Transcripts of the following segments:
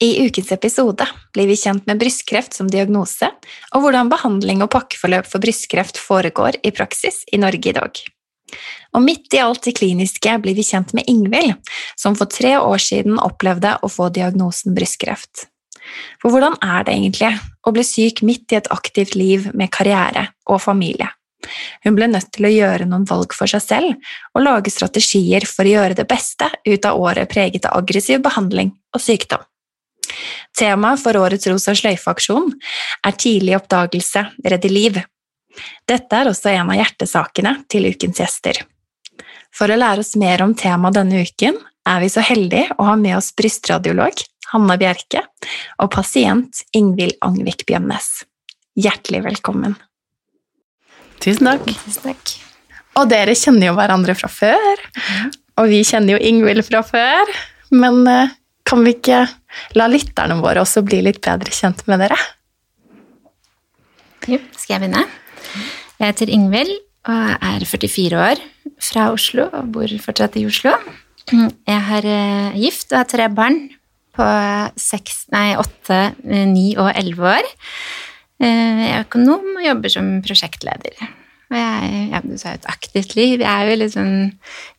I ukens episode blir vi kjent med brystkreft som diagnose, og hvordan behandling og pakkeforløp for brystkreft foregår i praksis i Norge i dag. Og midt i alt det kliniske blir vi kjent med Ingvild, som for tre år siden opplevde å få diagnosen brystkreft. For hvordan er det egentlig å bli syk midt i et aktivt liv med karriere og familie? Hun ble nødt til å gjøre noen valg for seg selv og lage strategier for å gjøre det beste ut av året preget av aggressiv behandling og sykdom. Temaet for årets Rosa sløyfe-aksjon er tidlig oppdagelse redde liv. Dette er også en av hjertesakene til ukens gjester. For å lære oss mer om temaet denne uken er vi så heldige å ha med oss brystradiolog Hanna Bjerke og pasient Ingvild Angvik Bjønnes. Hjertelig velkommen. Tusen takk. Tusen takk. Og dere kjenner jo hverandre fra før, og vi kjenner jo Ingvild fra før. Men eh, kan vi ikke la lytterne våre også bli litt bedre kjent med dere? Jo, skal jeg begynne? Jeg heter Ingvild og er 44 år, fra Oslo og bor fortsatt i Oslo. Jeg er eh, gift og har tre barn på seks, nei, åtte, ni og elleve år. Eh, Jeg er økonom og jobber som prosjektleder. Og jeg, ja, du sa jo et aktivt liv. Jeg er jo sånn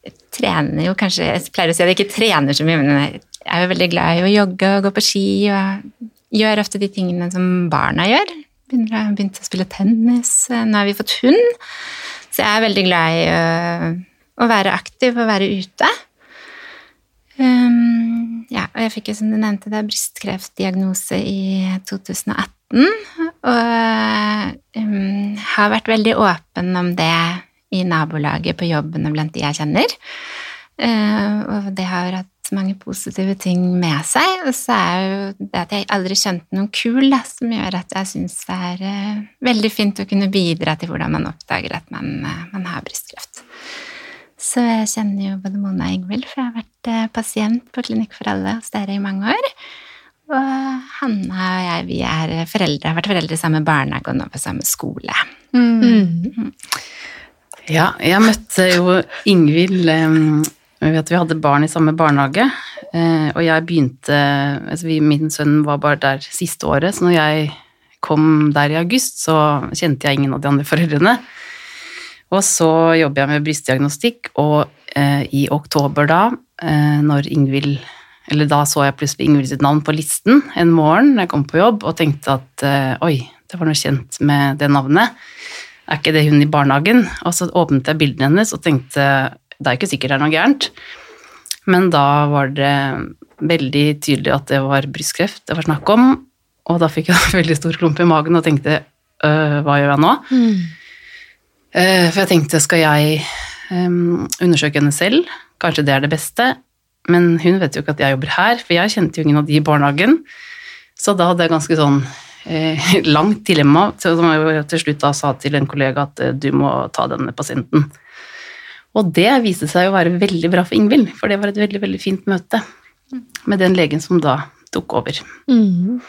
Jeg trener jo kanskje Jeg pleier å si at jeg ikke trener så mye, men jeg er jo veldig glad i å jogge og gå på ski og gjør ofte de tingene som barna gjør. Begynner begynte å spille tennis. Nå har vi fått hund, så jeg er veldig glad i å, å være aktiv og være ute. Um, ja, og jeg fikk jo, som du nevnte, det brystkreftdiagnose i 2018. Og um, har vært veldig åpen om det i nabolaget, på jobben og blant de jeg kjenner. Uh, og det har hatt mange positive ting med seg. Og så er jo det at jeg aldri skjønte noen kul, da, som gjør at jeg syns det er uh, veldig fint å kunne bidra til hvordan man oppdager at man, uh, man har brystkreft. Så jeg kjenner jo både Mona og Ingvild, for jeg har vært eh, pasient på Klinikk for alle hos dere i mange år. Og Hanna og jeg, vi er foreldre, har vært foreldre i samme barnehage og nå på samme skole. Mm. Ja, jeg møtte jo Ingvild vi hadde barn i samme barnehage, eh, og jeg begynte altså Min sønn var bare der siste året, så når jeg kom der i august, så kjente jeg ingen av de andre foreldrene. Og så jobber jeg med brystdiagnostikk, og eh, i oktober da, eh, når Ingvild Eller da så jeg plutselig Ingvild sitt navn på listen en morgen da jeg kom på jobb, og tenkte at oi, det var noe kjent med det navnet. Er ikke det hun i barnehagen? Og så åpnet jeg bildene hennes og tenkte det er ikke sikkert det er noe gærent. Men da var det veldig tydelig at det var brystkreft det var snakk om, og da fikk jeg en veldig stor klump i magen og tenkte øh, hva gjør jeg nå? Mm. Uh, For jeg tenkte, skal jeg um, undersøke henne selv? Kanskje det er det beste? Men hun vet jo ikke at jeg jobber her, for jeg kjente jo ingen av de i barnehagen. Så da hadde jeg ganske sånn eh, langt dilemma, som jeg til slutt da sa til en kollega at du må ta denne pasienten. Og det viste seg å være veldig bra for Ingvild, for det var et veldig, veldig fint møte med den legen som da tok over. Mm.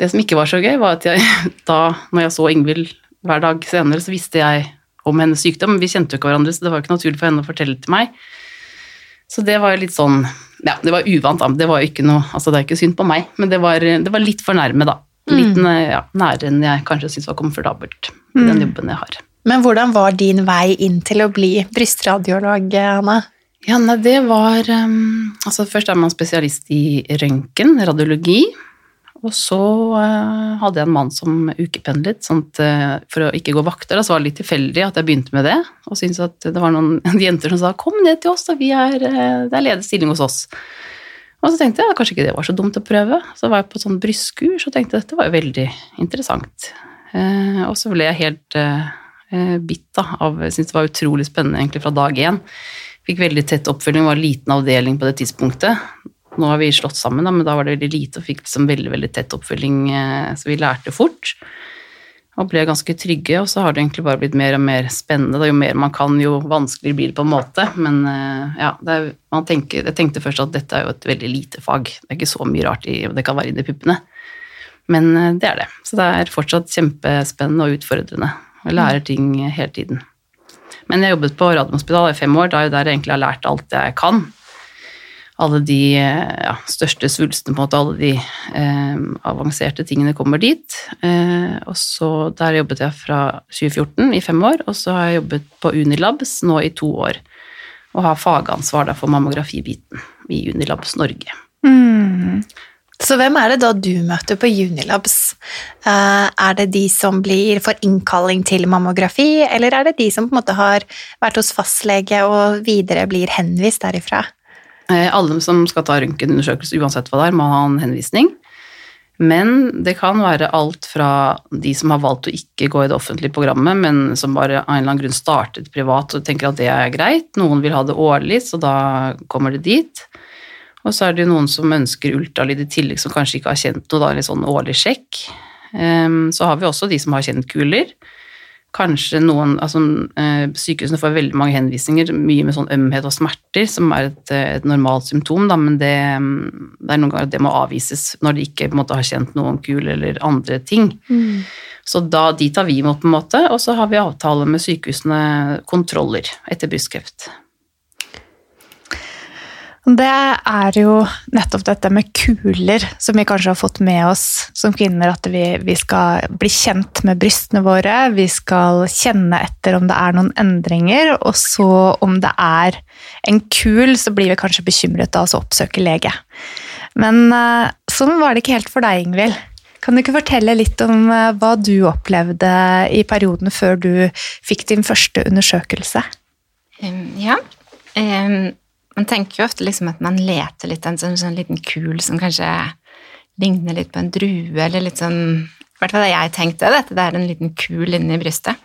Det som ikke var så gøy, var at jeg da, når jeg så Ingvild hver dag senere, så visste jeg om hennes sykdom, vi kjente jo ikke hverandre, så det var ikke naturlig for henne å fortelle til meg. Så det var jo litt sånn Ja, det var uvant. Det var jo ikke noe Altså, det er ikke synd på meg, men det var, det var litt for nærme, da. Litt ja, nærere enn jeg kanskje syntes var komfortabelt i den jobben jeg har. Men hvordan var din vei inn til å bli brystradiolog, Anna? Ja, nei, det var um, Altså, først er man spesialist i røntgen, radiologi. Og så uh, hadde jeg en mann som ukependlet, at, uh, for å ikke gå vakter. Da, så var det litt tilfeldig at jeg begynte med det, og syntes at det var noen jenter som sa 'kom ned til oss, da, er, uh, det er ledig stilling hos oss'. Og så tenkte jeg kanskje ikke det var så dumt å prøve. Så var jeg på sånn brystkurs og tenkte dette var jo veldig interessant. og så ble jeg helt bitt av Jeg syntes det var utrolig spennende egentlig fra dag én. Fikk veldig tett oppfølging, var en liten avdeling på det tidspunktet. Nå har vi slått sammen, da, men da var det veldig lite og fikk liksom veldig, veldig tett oppfølging, eh, så vi lærte fort. Og ble ganske trygge, og så har det egentlig bare blitt mer og mer spennende. Da. Jo mer man kan, jo vanskeligere blir det på en måte. Men eh, ja, er, tenker, jeg tenkte først at dette er jo et veldig lite fag. Det er ikke så mye rart i, det kan være inni puppene. Men eh, det er det. Så det er fortsatt kjempespennende og utfordrende. Jeg lærer ting hele tiden. Men jeg jobbet på Radiumhospitalet i fem år, da er jo der jeg egentlig har lært alt jeg kan alle de ja, største svulstene, på en måte, alle de eh, avanserte tingene kommer dit. Eh, og så Der jobbet jeg fra 2014 i fem år, og så har jeg jobbet på Unilabs nå i to år. Og har fagansvar for mammografibiten i Unilabs Norge. Mm. Så hvem er det da du møter på Unilabs? Uh, er det de som blir for innkalling til mammografi, eller er det de som på en måte har vært hos fastlege og videre blir henvist derifra? Eh, alle som skal ta røntgenundersøkelse, uansett hva det er, må ha en henvisning. Men det kan være alt fra de som har valgt å ikke gå i det offentlige programmet, men som bare av en eller annen grunn startet privat og tenker at det er greit. Noen vil ha det årlig, så da kommer det dit. Og så er det noen som ønsker ultralyd i tillegg, som kanskje ikke har kjent noe, da, eller sånn årlig sjekk. Ehm, så har vi også de som har kjent kuler kanskje noen altså, eh, Sykehusene får veldig mange henvisninger, mye med sånn ømhet og smerter, som er et, eh, et normalt symptom, da, men det, det, er noen ganger det må avvises når de ikke måte, har kjent noen kul eller andre ting. Mm. Så da, de tar vi imot, på en måte, og så har vi avtale med sykehusene kontroller etter brystkreft. Det er jo nettopp dette med kuler som vi kanskje har fått med oss som kvinner, at vi, vi, skal bli kjent med brystene våre, vi skal kjenne etter om det er noen endringer, og så om det er en kul, så blir vi kanskje bekymret av å oppsøke lege. Men eh, sånn var det ikke helt for deg, Ingvild. Kan du ikke fortelle litt om eh, hva du opplevde i perioden før du fikk din første undersøkelse? Ja. Um man tenker jo ofte liksom at man leter litt av en sånn, sånn, liten kul som kanskje ligner litt på en drue, eller litt sånn I hvert fall har jeg tenkt det, at det er en liten kul inni brystet.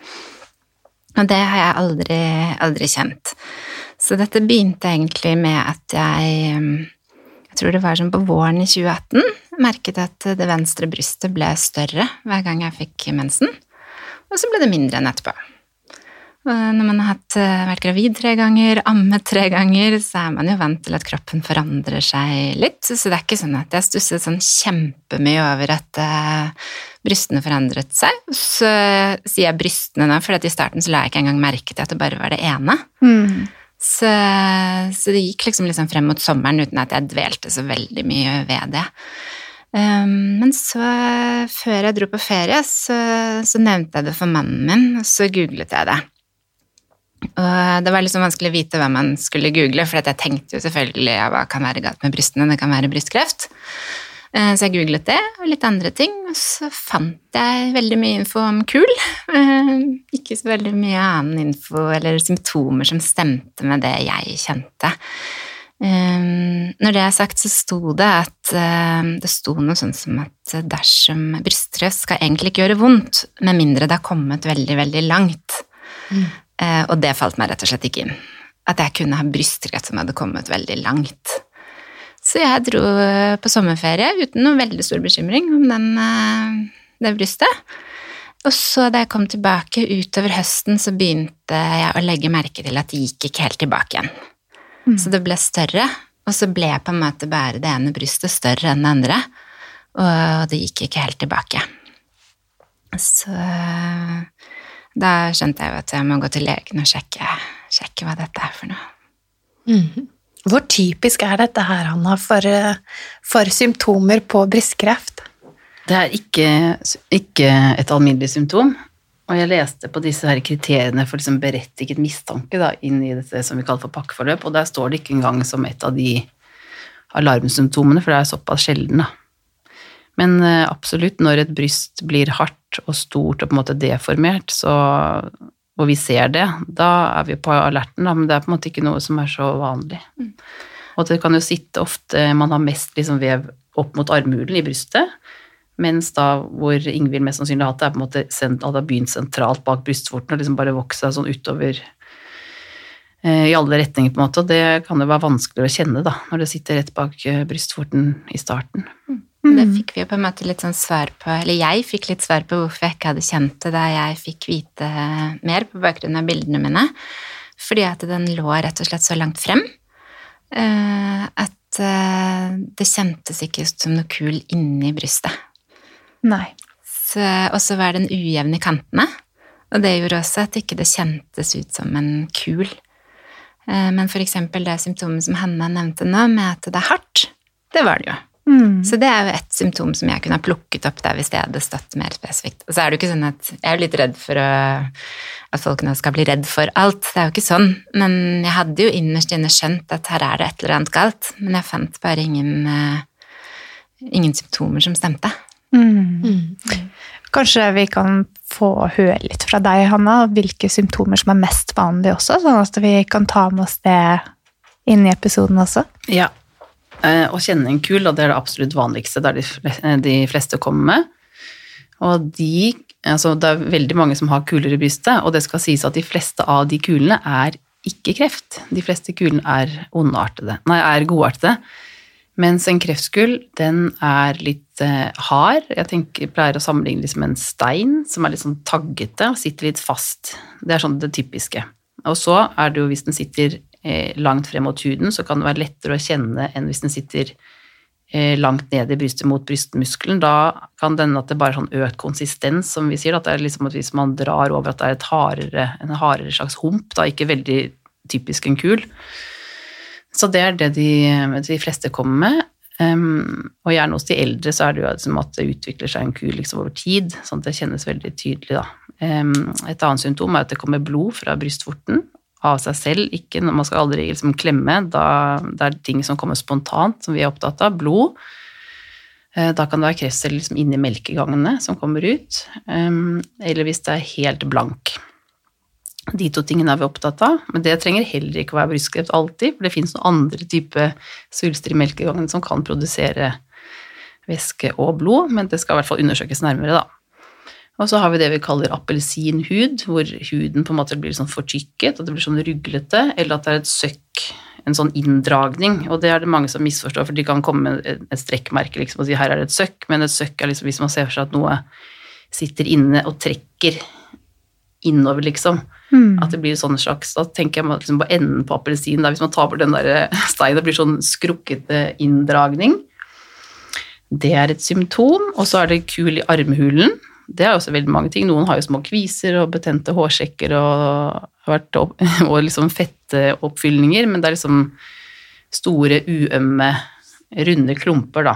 Og det har jeg aldri, aldri kjent. Så dette begynte egentlig med at jeg jeg tror det var sånn på våren i 2018, merket at det venstre brystet ble større hver gang jeg fikk mensen, og så ble det mindre enn etterpå. Når man har eh, vært gravid tre ganger, ammet tre ganger, så er man jo vant til at kroppen forandrer seg litt. Så det er ikke sånn at jeg stusset sånn kjempemye over at uh, brystene forandret seg. Så sier jeg brystene nå, for i starten så la jeg ikke engang merke til at det bare var det ene. Mm. Så, så, det gikk liksom, liksom frem mot sommeren uten at jeg dvelte så veldig mye ved det. Um, men så, før jeg dro på ferie, så, så nevnte jeg det for mannen min, og så googlet jeg det. Og det var liksom vanskelig å vite hva man skulle google, for jeg tenkte jo selvfølgelig ja, hva kan være galt med brystene, det kan være brystkreft. Eh, så jeg googlet det og litt andre ting, og så fant jeg veldig mye info om kul. Eh, ikke så veldig mye annen info eller symptomer som stemte med det jeg kjente. Eh, når det er sagt, så sto det at det sto noe sånn som at dersom brystkreft skal egentlig ikke gjøre vondt, med mindre det har kommet veldig, veldig langt. Mm. Eh, og det falt meg rett og slett ikke inn. At jeg kunne ha brystkreft som hadde kommet veldig langt. Så jeg dro eh, på sommerferie uten noe veldig stor bekymring om den, eh, det brystet. Og så da jeg kom tilbake utover høsten, så begynte jeg å legge merke til at det gikk ikke helt tilbake igjen. Mm. Så det ble større, og så ble på en måte bare det ene brystet større enn det andre. Og det gikk ikke helt tilbake. Så da skjønte jeg jo at jeg må gå til legen og sjekke, sjekke hva dette er for noe. Mm. Hvor typisk er dette her, Hanna, for, for symptomer på brystkreft? Det er ikke, ikke, et alminnelig symptom. Og jeg leste på disse her kriteriene for liksom berettiget mistanke da, inn i dette som vi kaller for pakkeforløp, og der står det ikke engang som et av de alarmsymptomene, for det er såpass sjelden. da. Men eh, absolutt, når et bryst blir hardt og stort og på en måte deformert, så, og vi ser det, da er vi på alerten, da, men det er på en måte ikke noe som er så vanlig. Mm. Og det kan jo sitte ofte Man har mest liksom vev opp mot armhulen i brystet, mens da hvor Ingvild mest sannsynlig har hatt det, er på en måte sendt, hadde begynt sentralt bak brystvorten og liksom bare vokst seg sånn utover eh, i alle retninger, på en måte, og det kan jo være vanskeligere å kjenne da, når det sitter rett bak eh, brystvorten i starten. Det fikk vi jo på en måte litt sånn svar på, eller jeg fikk litt svar på hvorfor jeg ikke hadde kjent det da jeg fikk vite mer på bakgrunn av bildene mine. Fordi at den lå rett og slett så langt frem eh, at eh, det kjentes ikke ut som noe kul inni brystet. Nei. Og så var den ujevn i kantene, og det gjorde også at ikke det kjentes ut som en kul. Eh, Men for eksempel det symptomet som Hanna nevnte nå, med at det er hardt, det var det jo. Mm. Så det er jo et symptom som jeg kunne ha plukket opp der hvis det hadde stått mer spesifikt. Og så er det jo ikke sånn at Jeg er litt redd for å, at folk nå skal bli redd for alt. Det er jo ikke sånn. Men jeg hadde jo innerst inne skjønt at her er det et eller annet galt. Men jeg fant bare ingen, eh, ingen symptomer som stemte. Mm. Kanskje vi kan få høre litt fra deg, Hanna, hvilke symptomer som er mest vanlige også, sånn at vi kan ta med oss det inn i episoden også. Ja. Eh, Å kjenne en kul, og det er det absolutt vanligste, det er eh, de fleste kommer med. Og de, altså det er veldig mange som har kuler i brystet, og det skal sies at de fleste av de kulene er ikke kreft. De fleste kulene er ondartede, nei, er godartede. Mens en kreftskull, den er litt eh, hard. Jeg tenker, pleier å sammenligne liksom en stein som er litt sånn taggete og sitter litt fast. Det er sånn det typiske. Og så er det jo hvis den sitter eh, langt frem mot huden, så kan det være lettere å kjenne enn hvis den sitter eh, langt ned i brystet mot brystmuskelen. Da kan denne at det bare er sånn økt konsistens, som vi sier. At det er liksom at hvis man drar over at det er hardere, en hardere slags hump, da ikke veldig typisk en kul. Så det er det de, de fleste kommer med. Um, og gjerne hos de eldre så er det jo liksom at det utvikler seg en kul liksom over tid, sånn at det kjennes veldig tydelig. Da. Um, et annet symptom er at det kommer blod fra brystvorten av seg selv, ikke man skal aldri liksom klemme, da det er ting som kommer spontant, som vi er opptatt av. Blod. Eh, Da kan det være kreftceller liksom inni melkegangene som kommer ut, eller hvis det er helt blank. De to tingene er vi opptatt av, men det trenger heller ikke å være brystkreft alltid, for det finnes noen andre typer svulster i melkegangen som kan produsere væske og blod, men det skal i hvert fall undersøkes nærmere, da. Og så har vi det vi kaller appelsinhud, hvor huden på en måte blir sånn fortykket, at det blir sånn ruglete, eller at det er et søkk, en sånn inndragning, og det er det mange som misforstår, for de kan komme med et- strekkmerke liksom, og si her er det et søkk, men et søkk er liksom hvis man ser for seg at noe sitter inne og trekker innover, liksom. At det blir sånn slags Da tenker jeg liksom på enden på appelsinen, hvis man tar bort den der steinen, det blir sånn skrukkete inndragning. Det er et symptom. Og så er det kul i armhulen. Det er også veldig mange ting. Noen har jo små kviser og betente hårsekker og, og liksom fettoppfylninger, men det er liksom store, uømme, runde klumper da,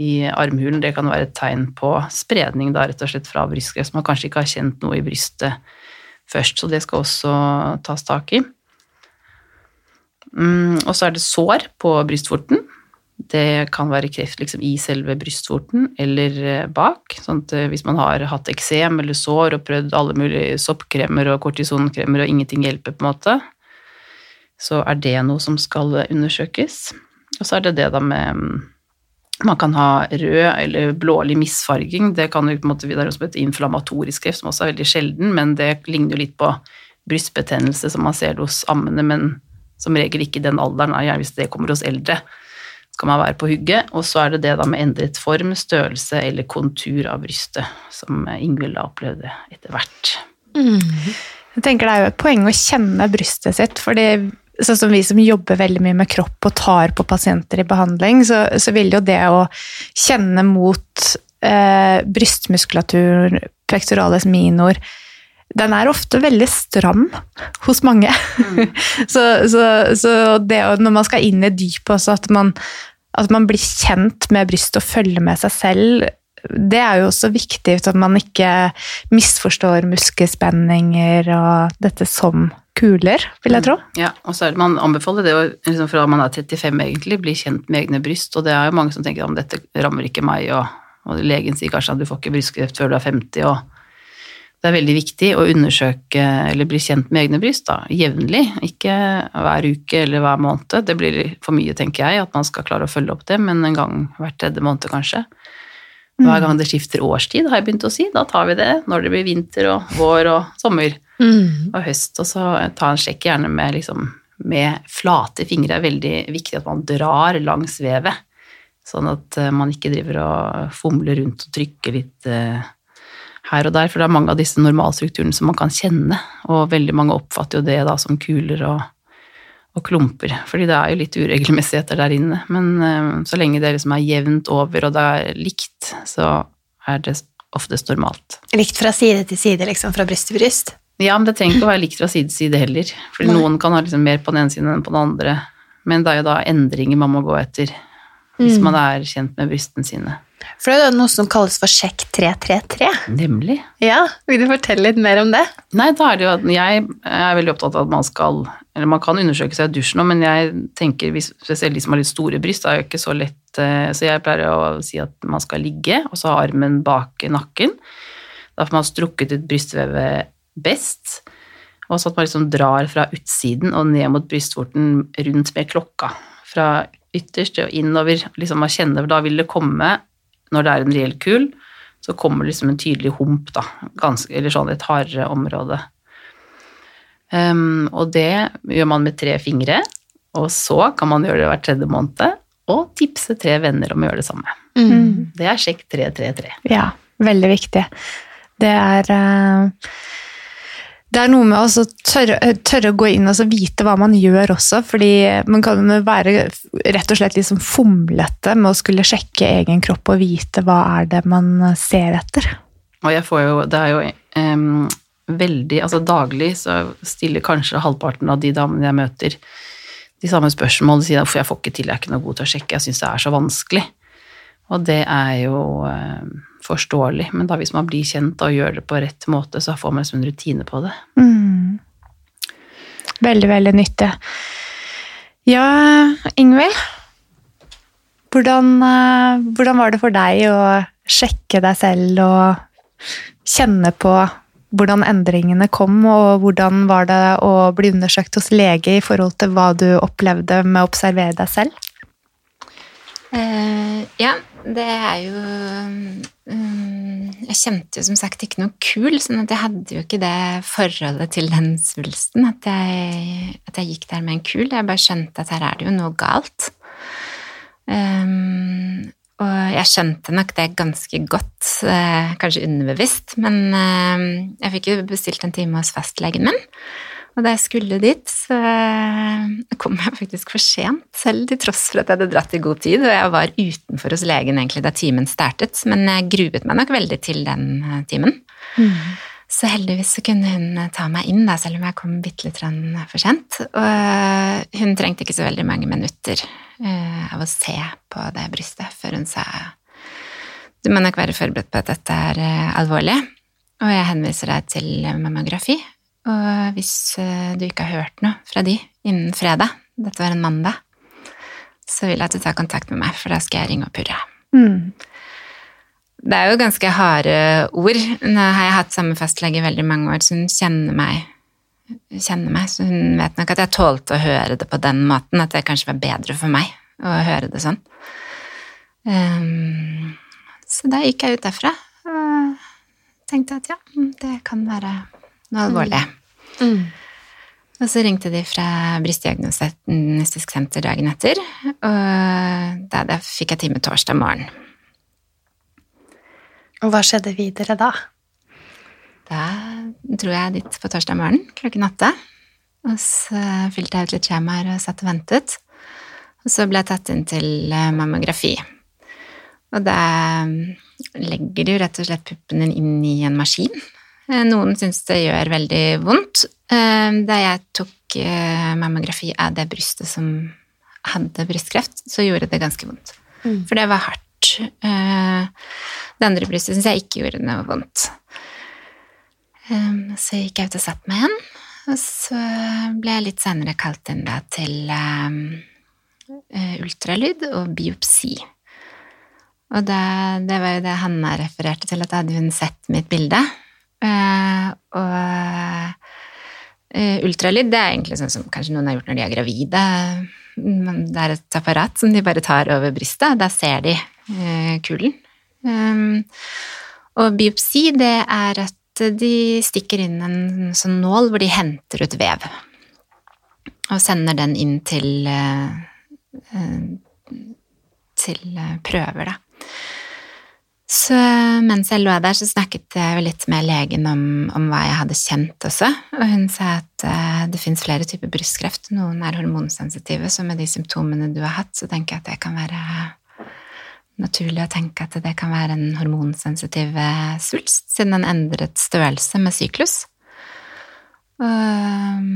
i armhulen. Det kan være et tegn på spredning da, rett og slett fra brystkreft, som man kanskje ikke har kjent noe i brystet først, så det skal også tas tak i. Mm, og så er det sår på brystvorten. Det kan være kreft liksom i selve brystvorten eller eh, bak. Sånn at eh, hvis man har hatt eksem eller sår og prøvd alle mulige soppkremer og kortisonkremer og ingenting hjelper, på en måte, så er det noe som skal undersøkes. Og så er det det da med mm, Man kan ha rød eller blålig misfarging. Det kan jo på en måte, er som et inflammatorisk kreft, som også er veldig sjelden, men det ligner jo litt på brystbetennelse som man ser hos ammene, men som regel ikke i den alderen, gjerne hvis det kommer hos eldre skal man være på hugget. Og så er det det da med endret form, størrelse eller kontur av brystet, som Ingvild da opplevde etter hvert. Jeg tenker Det er jo et poeng å kjenne brystet sitt. fordi sånn som Vi som jobber veldig mye med kropp og tar på pasienter i behandling, så, så vil jo det å kjenne mot eh, brystmuskulatur, pectoralis minor den er ofte veldig stram hos mange. så, så, så det når man skal inn i dypet også, at man, at man blir kjent med brystet og følger med seg selv, det er jo også viktig, at man ikke misforstår muskelspenninger og dette som kuler, vil jeg tro. Ja, og så er det man anbefaler det å, liksom fra man er 35 egentlig, bli kjent med egne bryst, og det er jo mange som tenker om dette rammer ikke meg, og, og legen sier kanskje at du får ikke brystkreft før du er 50, og det er veldig viktig å undersøke eller bli kjent med egne bryst da, jevnlig, ikke hver uke eller hver måned. Det blir for mye, tenker jeg, at man skal klare å følge opp det, men en gang hver tredje måned kanskje. Hver gang det skifter årstid, har jeg begynt å si, da tar vi det når det blir vinter og vår og sommer og høst, og så ta en sjekk gjerne med liksom, med flate fingre Det er veldig viktig at man drar langs vevet. Sånn at eh, man ikke driver og fomler rundt og trykker litt eh, her og der, for det er mange av disse normalstrukturene som man kan kjenne, og veldig mange oppfatter jo det da som kuler og, og klumper, fordi det er jo litt uregelmessigheter der inne. Men eh, så lenge det liksom er jevnt over og det er likt, så er det oftest normalt. Likt fra side til side, liksom, fra bryst til bryst? Ja, men det trenger ikke å være likt fra side til side heller, fordi Nei. noen kan ha liksom mer på den ene siden enn på den andre. Men det er jo da endringer man må gå etter hvis Mm. man er kjent med brystene sine. For det er jo noe som kalles for sjekk 333. Nemlig. Ja, vil du fortelle litt mer om det? Nei, da er det jo at jeg er veldig opptatt av at man skal Eller man kan undersøke seg i dusjen òg, men jeg tenker hvis, spesielt de som har litt store bryst, det er jo ikke så lett eh, Så jeg pleier å si at man skal ligge, og så ha armen bak nakken. Da får man strukket ut brystvevet best. Og så at man liksom drar fra utsiden og ned mot brystvorten rundt med klokka. Fra ytterst og innover. liksom man kjenner, Da vil det komme, når det er en reell kul, så kommer det liksom en tydelig hump, da. Ganske, eller sånn et hardere område. Um, og det gjør man med tre fingre, og så kan man gjøre det hver tredje måned, og tipse tre venner om å gjøre det samme. Mm. Det er sjekk 333. Ja, veldig viktig. Det er eh, det er noe med å tørre, tørre å gå inn og vite hva man gjør også, fordi man kan være rett og slett liksom fomlete med å skulle sjekke egen kropp og vite hva er det man ser etter. Og jeg får jo, det er jo um, veldig, altså daglig så stiller kanskje halvparten av de damene jeg møter de samme spørsmål, de sier at jeg får ikke til, jeg er ikke noe god til å sjekke, jeg synes det er så vanskelig. Og det er jo em, forståelig, men da hvis man blir kjent og gjør det på rett måte, så får man liksom en rutine på det. Mm. Veldig, veldig nyttig. Ja, Ingvild. Hvordan, eh, hvordan var det for deg å sjekke deg selv og kjenne på hvordan endringene kom, og hvordan var det å bli undersøkt hos lege i forhold til hva du opplevde med å observere deg selv? Eh, ja, det er jo um, Jeg kjente jo som sagt ikke noe kul, sånn at jeg hadde jo ikke det forholdet til den svulsten at jeg, at jeg gikk der med en kul. Jeg bare skjønte at her er det jo noe galt. Um, og jeg skjønte nok det ganske godt, uh, kanskje underbevisst, men uh, jeg fikk jo bestilt en time hos fastlegen min. Og da jeg skulle dit, så eh, kom jeg faktisk for sent, selv til tross for at jeg hadde dratt i god tid, og jeg var utenfor hos legen egentlig da timen startet, men jeg gruet meg nok veldig til den timen. timen. Så heldigvis så kunne hun eh, ta meg inn, da, selv om jeg kom bitte litt for sent. Og eh, hun trengte ikke så veldig mange minutter eh, av å se på det brystet før hun sa du må nok være forberedt på at dette er eh, alvorlig, og jeg henviser deg til mammografi. Og hvis eh, du ikke har hørt noe fra de innen fredag, dette var en mandag, så vil jeg at du tar kontakt med meg, for da skal jeg ringe og purre. Mm. Det er jo ganske harde ord. Nå har jeg hatt samme fastlege i veldig mange år, så hun kjenner meg, kjenner meg, så hun vet nok at jeg tålte å høre det på den måten, at det kanskje var bedre for meg å høre det sånn. Um, så da gikk jeg ut derfra og tenkte at ja, det kan være noe alvorlig. Mm. Og så ringte de fra Brystdiagnostisk senter dagen etter, og da, da fikk jeg time torsdag morgen. Og hva skjedde videre da? Da dro jeg dit på torsdag morgen klokken åtte. Og så fylte jeg ut litt skjemaer og satt og ventet. Og så ble jeg tatt inn til eh, mammografi. Og da legger de jo rett og slett puppen din inn i en maskin. Eh, Noen syns det gjør veldig vondt. Eh, Da jeg tok eh, mammografi av det brystet som hadde brystkreft, så gjorde det ganske vondt. Mm. For det var hardt. Det andre brystet syns jeg ikke gjorde noe vondt. Så gikk jeg ut og satte meg igjen, og så ble jeg litt senere kalt inn da til ultralyd og biopsi. Og da, det var jo det Hanna refererte til, at da hadde hun sett mitt bilde. Eh, og eh, ultralyd det er egentlig sånn som kanskje noen har gjort når de er gravide. Men Det er et apparat som de bare tar over brystet, da ser de eh, kulen. Um, og biopsi, det er at de stikker inn en sånn nål hvor de henter ut vev. og sender den inn til, til prøver, da. Så mens jeg lå der, så snakket jeg litt med legen om, om hva jeg hadde kjent også, og hun sa at uh, det fins flere typer brystkreft. Noen er hormonsensitive, så med de symptomene du har hatt, så tenker jeg at det kan være naturlig å tenke at det kan være en hormonsensitiv eh, svulst, siden den endret størrelse med syklus. Og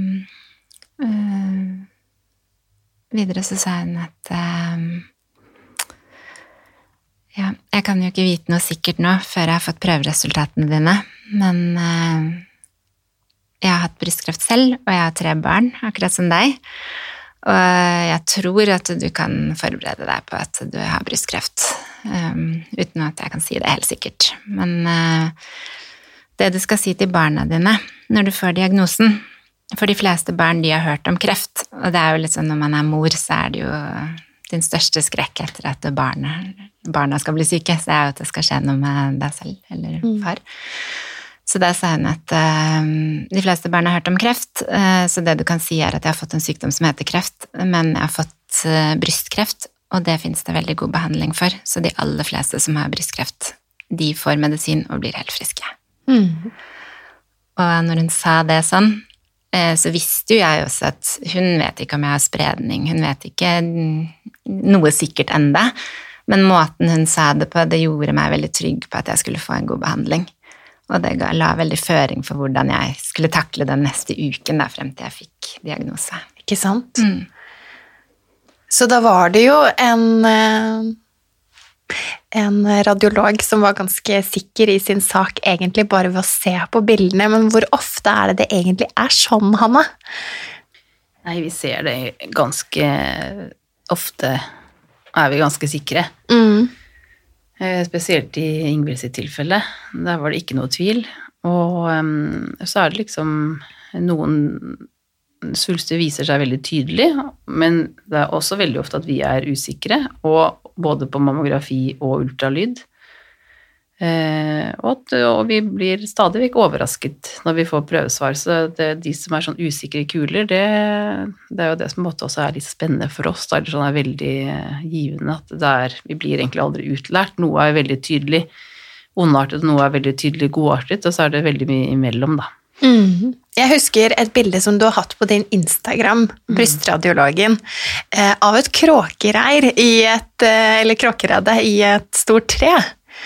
øh, videre så sa hun at øh, ja, jeg kan jo ikke vite noe sikkert nå før jeg har fått prøveresultatene dine, men øh, jeg har hatt brystkreft selv, og jeg har tre barn, akkurat som deg. Og jeg tror at du kan forberede deg på at du har brystkreft, um, uten at jeg kan si det helt sikkert. Men uh, det du skal si til barna dine når du får diagnosen For de fleste barn de har hørt om kreft, og det er jo litt sånn når man er mor, så er det jo din største skrekk etter at barna, barna skal bli syke, så er jo at det skal skje noe med deg selv eller far. Så da sa hun at uh, de fleste barn har hørt om kreft, uh, så det du kan si er at jeg har fått en sykdom som heter kreft, men jeg har fått uh, brystkreft, og det fins det veldig god behandling for. Så de aller fleste som har brystkreft, de får medisin og blir helt friske. Mm. Og når hun sa det sånn, så visste jo jeg også at hun vet ikke om jeg har spredning, hun vet ikke noe sikkert enda, men måten hun sa det på, det gjorde meg veldig trygg på at jeg skulle få en god behandling. Og det la veldig føring for hvordan jeg skulle takle den neste uken da, frem til jeg fikk diagnose. Ikke sant? Mm. Så da var det jo en en radiolog som var ganske sikker i sin sak egentlig bare ved å se på bildene, men hvor ofte er det det egentlig er sånn, Hanne? Nei, vi ser det ganske ofte, er vi ganske sikre. Mm. Spesielt i Ingvild sitt tilfelle. Der var det ikke noe tvil. Og så er det liksom noen svulster viser seg veldig tydelig, men det er også veldig ofte at vi er usikre, og både på mammografi og ultralyd. Eh, og, at, og vi blir stadig vekk overrasket når vi får prøvesvar. Så det, de som er sånn usikre kuler, det, det, er jo det som også er litt spennende for oss. Det er, sånn er veldig givende at er, vi blir egentlig aldri utlært. Noe er veldig tydelig ondartet, noe er veldig tydelig godartet, og så er det veldig mye imellom, da. Mm. Jeg husker et bilde som du har hatt på din Instagram, Brystradiologen, eh, av et kråkereir i et, eh, eller kråkeredde i et stort tre.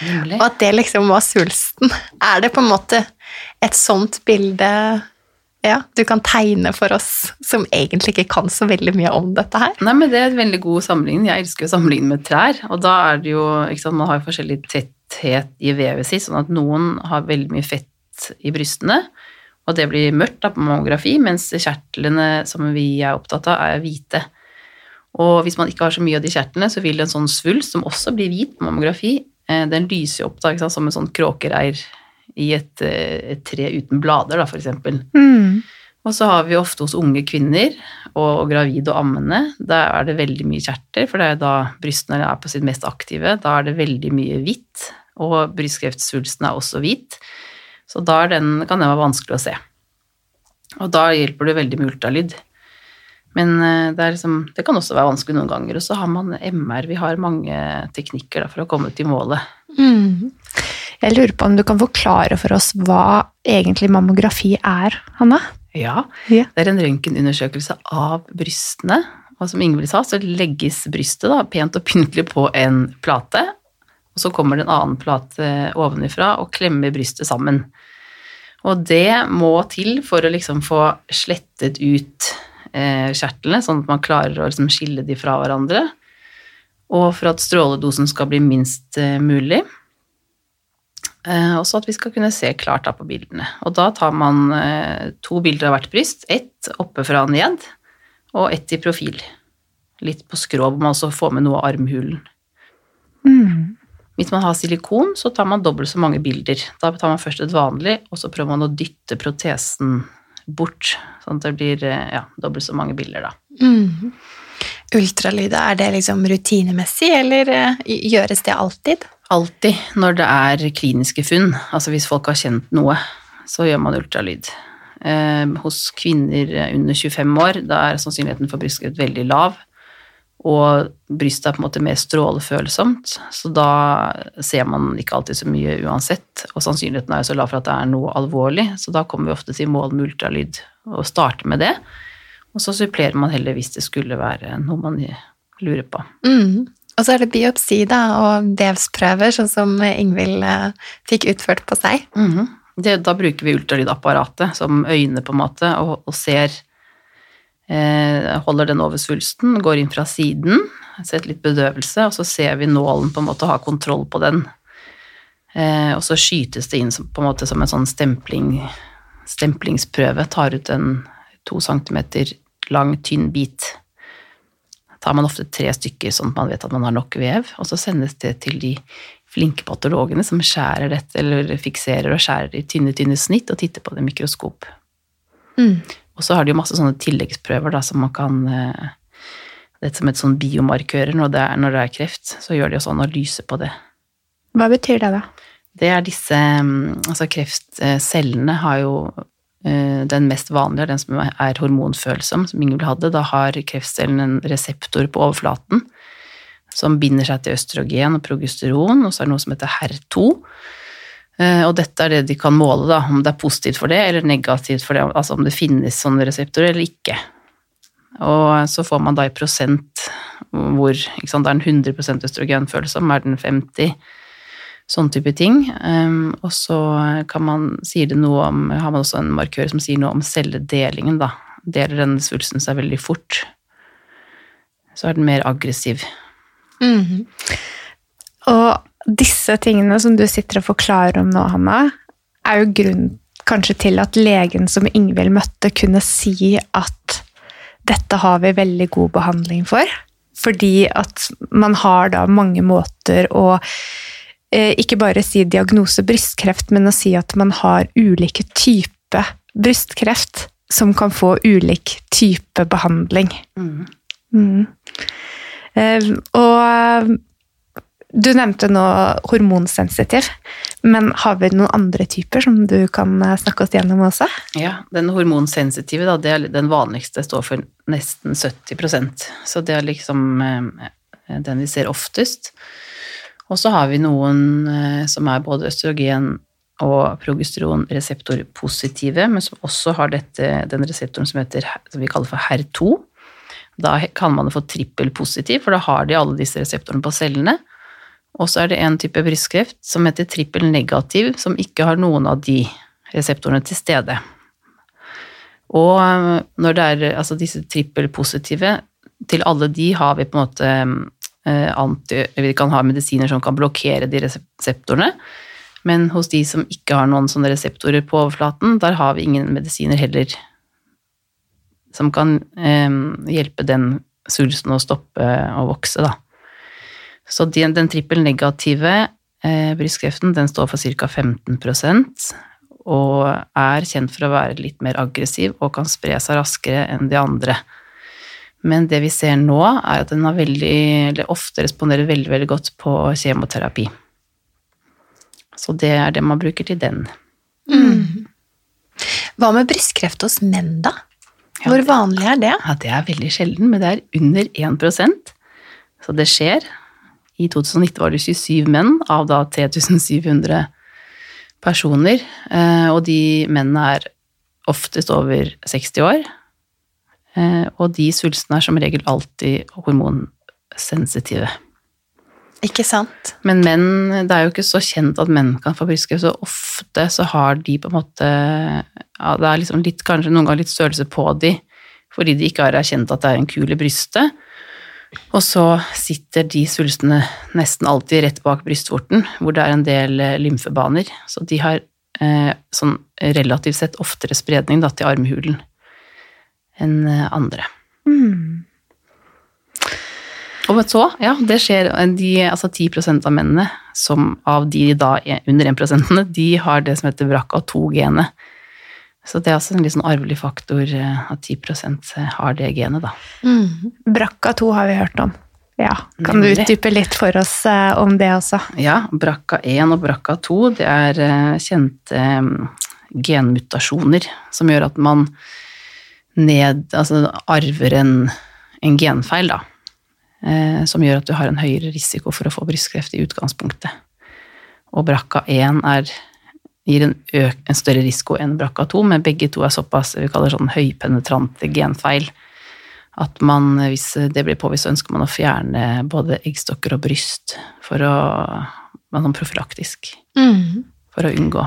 Nemlig. Og at det liksom var svulsten. Er det på en måte et sånt bilde ja, du kan tegne for oss som egentlig ikke kan så veldig mye om dette her? Nei, men Det er et veldig god sammenligning. Jeg elsker å sammenligne med trær. Og da er det jo sant, Man har jo forskjellig tetthet i vevet sitt, sånn at noen har veldig mye fett i brystene, og det blir mørkt da på mammografi, mens kjertlene som vi er opptatt av, er hvite. Og hvis man ikke har så mye av de kjertlene, så vil en sånn svulst, som også blir hvit på mammografi, den lyser opp da, sant, som en sånn kråkereir i et, et, tre uten blader, da, for eksempel. Mm. Og så har vi ofte hos unge kvinner og, og gravide og ammende, der er det veldig mye kjerter, for det er da brystene er på sitt mest aktive. Da er det veldig mye hvitt, og brystkreftsvulsten er også hvit. Så da den, kan den være vanskelig å se. Og da hjelper det veldig med ultralyd. Men det, liksom, det, kan også være vanskelig noen ganger. Og så har man MR. Vi har mange teknikker da, for å komme til målet. Mm. Jeg lurer på om du kan forklare for oss hva egentlig mammografi er, Hanna? Ja, Ja. det er en røntgenundersøkelse av brystene. Og som Ingvild sa, så legges brystet da, pent og pyntelig på en plate. Og så kommer det en annen plate ovenifra og klemmer brystet sammen. Og det må til for å liksom få slettet ut eh, kjertlene, sånn at man klarer å liksom skille de fra hverandre. Og for at stråledosen skal bli minst eh, mulig. Eh, og så at vi skal kunne se klart da på bildene. Og da tar man eh, to bilder av hvert bryst, ett oppe fra ned, og ett i profil. Litt på skrå, hvor man også får med noe av armhulen. Mm. Hvis man har silikon, så tar man dobbelt så mange bilder. Da tar man først et vanlig, og så prøver man å dytte protesen bort, sånn at det blir eh, ja, dobbelt så mange bilder, da. Mm. Ultralyd, er det liksom rutinemessig, eller eh, gjøres det alltid? Alltid når det er kliniske funn, altså hvis folk har kjent noe, så gjør man ultralyd. Eh, hos kvinner under 25 år, da er sannsynligheten for brystkreft veldig lav. Og brystet er på en måte mer strålefølsomt, så da ser man ikke alltid så mye uansett. Og sannsynligheten er jo så lav for at det er noe alvorlig, så da kommer vi ofte til mål med ultralyd og starter med det. Og så supplerer man heller hvis det skulle være noe man lurer på. Mm. Og så er det biopsi da, og vevsprøver, sånn som Ingvild eh, fikk utført på seg. Mm. det, da bruker vi ultralydapparatet som øyne, på en måte, og, og ser Holder den over svulsten, går inn fra siden, setter litt bedøvelse, og så ser vi nålen på en måte ha kontroll på den. Eh, og så skytes det inn på en måte som en sånn stempling, stemplingsprøve. Tar ut en to centimeter lang, tynn bit tar man ofte tre stykker sånn at man vet at man har nok vev, og så sendes det til de flinke patologene som skjærer dette, eller fikserer og skjærer i tynne, tynne snitt og titter på det i mikroskop. Mm. Og så har de jo masse sånne tilleggsprøver da, som man kan Det er som et sånn biomarkører når det, er, når det er kreft, så gjør de også analyse på det. Hva betyr det, da? Det er disse mm, Altså kreftcellene har jo eh, den mest vanlige den som er hormonfølsom, som Ingvild hadde. Da har kreftcellen en reseptor på overflaten som binder seg til østrogen og progesteron, og så er det noe som heter HER2. Eh, Og dette er det de kan måle, da, om det er positivt for det eller negativt for det, altså om det finnes sånne reseptorer eller ikke. Og så får man da i prosent hvor ikke sant, det er en 100% østrogenfølsom, er den 50, sånn type ting. Um, og så kan man, sier det noe om, har man også en markør som sier noe om celledelingen, da. Deler den svulsten seg veldig fort, så er den mer aggressiv. Mhm. Og disse tingene som du sitter og forklarer om nå, Hanna, er jo grunnen kanskje til at legen som Ingvild møtte, kunne si at dette har vi veldig god behandling for. Fordi at man har da mange måter å eh, ikke bare si diagnose brystkreft, men å si at man har ulike typer brystkreft som kan få ulik type behandling. Mm. Eh, og du nevnte nå hormonsensitiv, men har vi noen andre typer som du kan eh, snakke oss gjennom også? Ja, den hormonsensitive, da, det er den vanligste, står for nesten 70% Så det er liksom eh, den vi ser oftest. Og så har vi noen eh, som er både østrogen og progesteronreseptorpositive, men som også har dette, den reseptoren som, heter, som vi kaller for HER2. Da kan man få trippelpositiv, for da har de alle disse reseptorene på cellene. Og så er det en type brystkreft som heter trippel negativ, som ikke har noen av de reseptorene til stede. Og øh, når det er altså disse trippelpositive, til alle de har vi på en måte eh, anti, Vi kan ha medisiner som kan blokkere de reseptorene, men hos de som ikke har noen sånne reseptorer på overflaten, der har vi ingen medisiner heller som kan eh, hjelpe den svulsten å stoppe å vokse, da. Så den, den trippelnegative eh, brystkreften den står for ca. 15% og er kjent for å være litt mer aggressiv og kan spre seg raskere enn de andre. Men det vi ser nå, er at den har veldig, eller ofte responderer veldig, veldig godt på kjemoterapi. Så det er det man bruker til den. Hva med brystkreft hos menn, da? Ja, Hvor det- vanlig er det? Ja, det er veldig sjelden, men det er under 1% Så det skjer. I 2019 var det 27 menn av da 3700 personer, eh, og de mennene er oftest over 60 år. Eh, Og de svulstene er som regel alltid hormonsensitive. Ikke sant? Men menn, det er jo ikke så kjent at menn kan få brystkreft, så ofte så har de på en måte ja, Det er liksom litt, kanskje noen ganger litt størrelse på de, fordi de ikke har erkjent at det er en kul i brystet. Og så sitter de svulstene nesten alltid rett bak brystvorten, hvor det er en del eh, lymfebaner. Så de har eh, sånn relativt sett oftere spredning da, til armhulen enn andre. andre. Og så, ja, det skjer de, altså 10% av mennene, som av de da er under 1% de har det som heter BRCA2-genet. Så det er også en litt sånn arvelig faktor eh, at 10% har det genet, da. Mm. BRCA2 har vi hørt om. Ja, Kan du utdype litt for oss eh, om det også? Ja, BRCA1 og BRCA2, det er eh, kjente genmutasjoner som gjør at man ned, altså arver en, en genfeil, da. Eh, som gjør at du har en høyere risiko for å få brystkreft i utgangspunktet. Og BRCA1 er, gir en, en, større risiko enn BRCA2, men begge to er såpass vi kaller sånn høypenetrante genfeil at man, hvis det blir påvist, så ønsker man å fjerne både eggstokker og bryst for å sånn profylaktisk. Mm. For å unngå.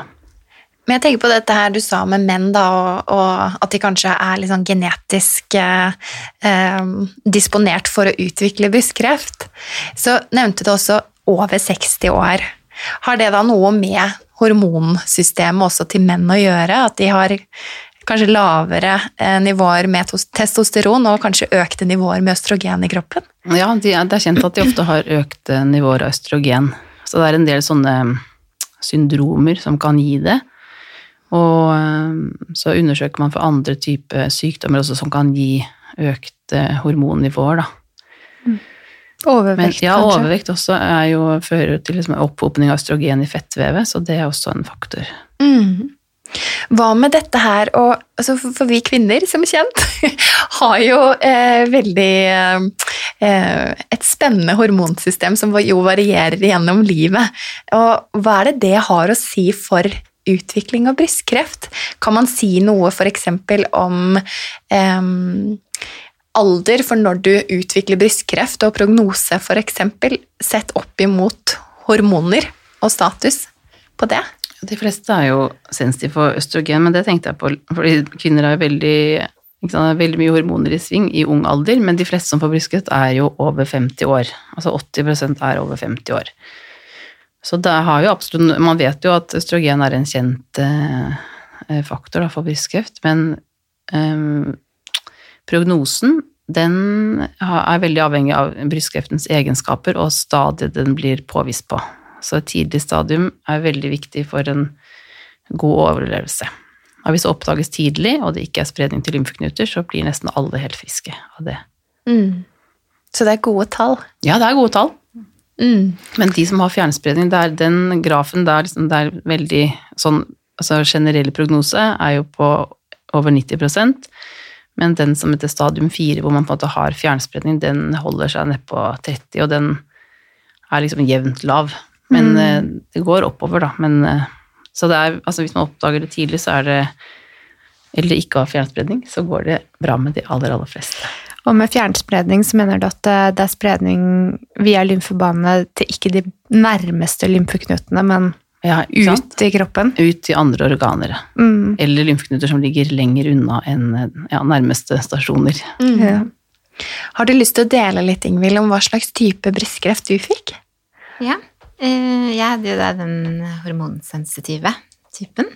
Men jeg tenker på dette her du sa med menn, da, og, og at de kanskje er litt sånn genetisk eh, disponert for å utvikle brystkreft. Så nevnte du også over 60 år. Har det da noe med hormonsystemet også til menn å gjøre? At de har kanskje lavere eh, nivåer med testosteron og kanskje økte nivåer med østrogen i kroppen? Ja, det er kjent at de ofte har økte nivåer av østrogen. Så det er en del sånne syndromer som kan gi det. Og eh, så undersøker man for andre typer sykdommer også som kan gi økte hormonnivåer, da. Overvekt, Men, ja, kanskje? overvekt også er jo, fører til liksom opphopning av østrogen i fettvevet, så det er også en faktor. Mm. Hva med dette her og altså For vi kvinner, som kjent, har jo eh, veldig eh, Et spennende hormonsystem som jo varierer gjennom livet. Og hva er det det har å si for utvikling av brystkreft? Kan man si noe f.eks. om eh, alder for når du utvikler brystkreft, og prognose f.eks. sett opp imot hormoner og status på det? De fleste er jo sensitive for østrogen, men det tenkte jeg på fordi kvinner har veldig, sant, veldig mye hormoner i sving i ung alder, men de fleste som får brystkreft, er jo over 50 år. Altså 80% er over 50 år. Så det har jo absolutt Man vet jo at østrogen er en kjent eh, faktor da, for brystkreft, men eh, prognosen den er veldig avhengig av brystkreftens egenskaper og stadiet den blir påvist på. Så et tidlig stadium er veldig viktig for en god overlevelse. Og hvis det oppdages tidlig, og det ikke er spredning til lymfeknuter, så blir nesten alle helt friske av det. Mm. Så det er gode tall? Ja, det er gode tall. Mm. Men de som har fjernspredning, det er den grafen der liksom, det er veldig sånn altså Generell prognose er jo på over 90 men den som heter stadium 4, hvor man på en måte har fjernspredning, den holder seg ned på 30, og den er liksom jevnt lav. Men mm. Eh, det går oppover, da. Men, eh, så det er, altså hvis man oppdager det tidlig, så er det Eller ikke har fjernspredning, så går det bra med de aller, aller fleste. Og med fjernspredning så mener du at eh, det er spredning via lymfebanene til ikke de nærmeste lymfeknutene, men ja, ut i kroppen? Ut i andre organer. Mm. Eller lymfeknuter som ligger lenger unna enn ja, nærmeste stasjoner. Mm. Ja. Har du lyst til å dele litt, Ingvild, om hva slags type brystkreft du fikk? Ja. Eh, jeg hadde jo da den hormonsensitive typen.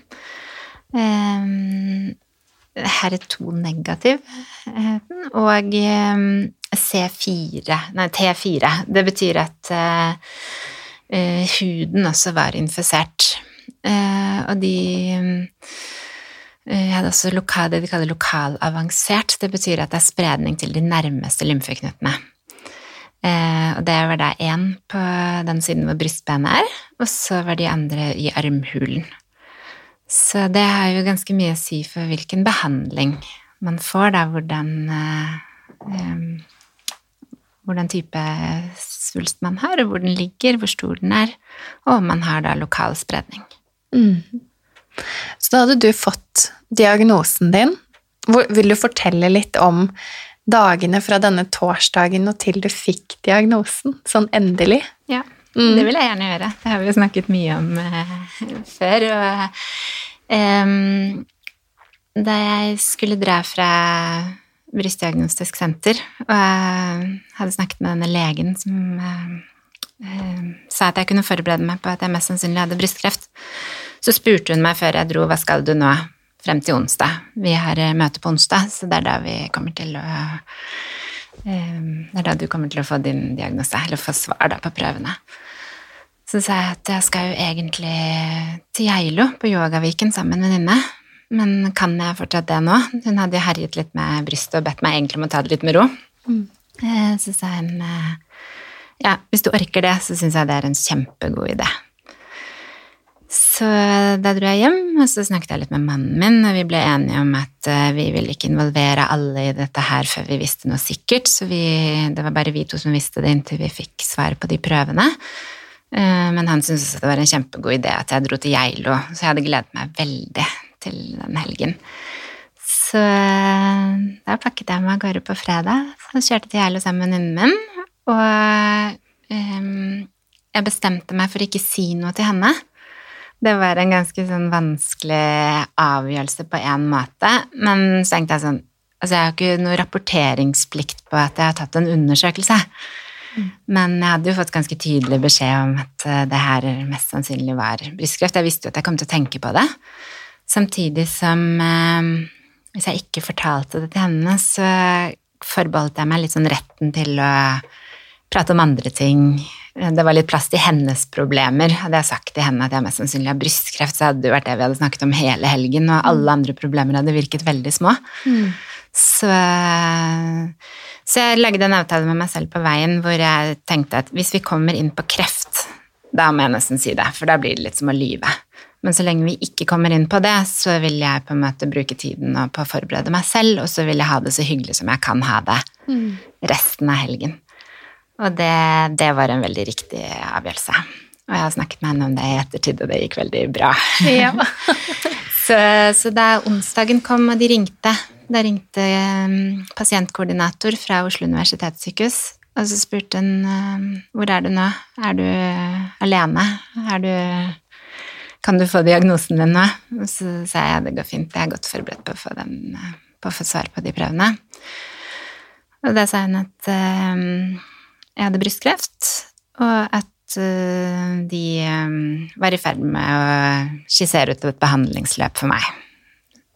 HER2-negativ eh, og eh, C4 Nei, T4. Det betyr at huden også var infisert. Og de eh, hadde også lokal, det de kaller lokalavansert. Det betyr at det er spredning til de nærmeste lymfeknutene. Eh, og det var da én på den siden hvor brystbenet er, og så var de andre i armhulen. Så det har jo ganske mye å si for hvilken behandling man får, da, hvordan eh, Hvordan type svulst man har, og hvor den ligger, hvor stor den er, og om man har da lokal spredning. Mm. Så da hadde du fått diagnosen din. Vil du fortelle litt om dagene fra denne torsdagen og til du fikk diagnosen, sånn endelig? Ja, mm. det vil jeg gjerne gjøre. Det har vi jo snakket mye om uh, før. Og um, da jeg skulle dra fra brystdiagnostisk senter, og jeg hadde snakket med denne legen som uh, uh, sa at jeg kunne forberede meg på at jeg mest sannsynlig hadde brystkreft, så spurte hun meg før jeg dro hva skal du nå? frem til onsdag. Vi har eh, møte på onsdag, så det er da vi kommer til å eh, Det er da du kommer til å få din diagnose, eller få svar da på prøvene. Så sa jeg at jeg skal jo egentlig til Geilo, på Yogaviken, sammen med en venninne. Men kan jeg fortsatt det nå? Hun hadde jo herjet litt med brystet og bedt meg egentlig om å ta det litt med ro. Mm. Eh, så sa hun ja, hvis du orker det, så syns jeg det er en kjempegod idé. Så da dro jeg hjem, og så snakket jeg litt med mannen min, og vi ble enige om at eh, vi ville ikke involvere alle i dette her før vi visste noe sikkert, så vi, det var bare vi to som visste det inntil vi fikk svar på de prøvene. Eh, Men han syntes også det var en kjempegod idé at jeg dro til Geilo, så jeg hadde gledet meg veldig til den helgen. Så eh, da pakket jeg meg av gårde på fredag, så kjørte til Geilo sammen med venninnen min, og um, jeg bestemte meg for ikke si noe til henne. Det var en ganske sånn vanskelig avgjørelse på en måte, men så tenkte jeg sånn Altså, jeg har ikke noe rapporteringsplikt på at jeg har tatt en undersøkelse. Men jeg hadde jo fått ganske tydelig beskjed om at eh, det her mest sannsynlig var brystkreft. Jeg visste jo at jeg kom til å tenke på det. Samtidig som eh, hvis jeg ikke fortalte det til henne, så forbeholdt jeg meg litt sånn retten til å prate om andre ting. Det var litt plass til hennes problemer. Hadde jeg sagt til henne at jeg mest sannsynlig har brystkreft, så hadde det vært det vi hadde snakket om hele helgen, og alle andre problemer hadde virket veldig små. Så, så jeg lagde en avtale med meg selv på veien hvor jeg tenkte at hvis vi kommer inn på kreft, da må jeg nesten si det, for da blir det litt som å lyve. Men så lenge vi ikke kommer inn på det, så vil jeg på en måte bruke tiden på å forberede meg selv, og så vil jeg ha det så hyggelig som jeg kan ha det resten av helgen. Og det, det var en veldig riktig avgjørelse. Og jeg har snakket med henne om det i ettertid, og det gikk veldig bra. Ja. Så, så da onsdagen kom og de ringte, da ringte um, pasientkoordinator fra Oslo universitetssykehus, og så spurte hun um, hvor er du nå, er du alene, er du kan du få diagnosen din nå? Så sa jeg det går fint, jeg er godt forberedt på å få, den, uh, på å få svar på de prøvene. Og da sa hun at uh, jeg hadde brystkreft, og at uh, de um, var i ferd med å skissere ut et behandlingsløp for meg.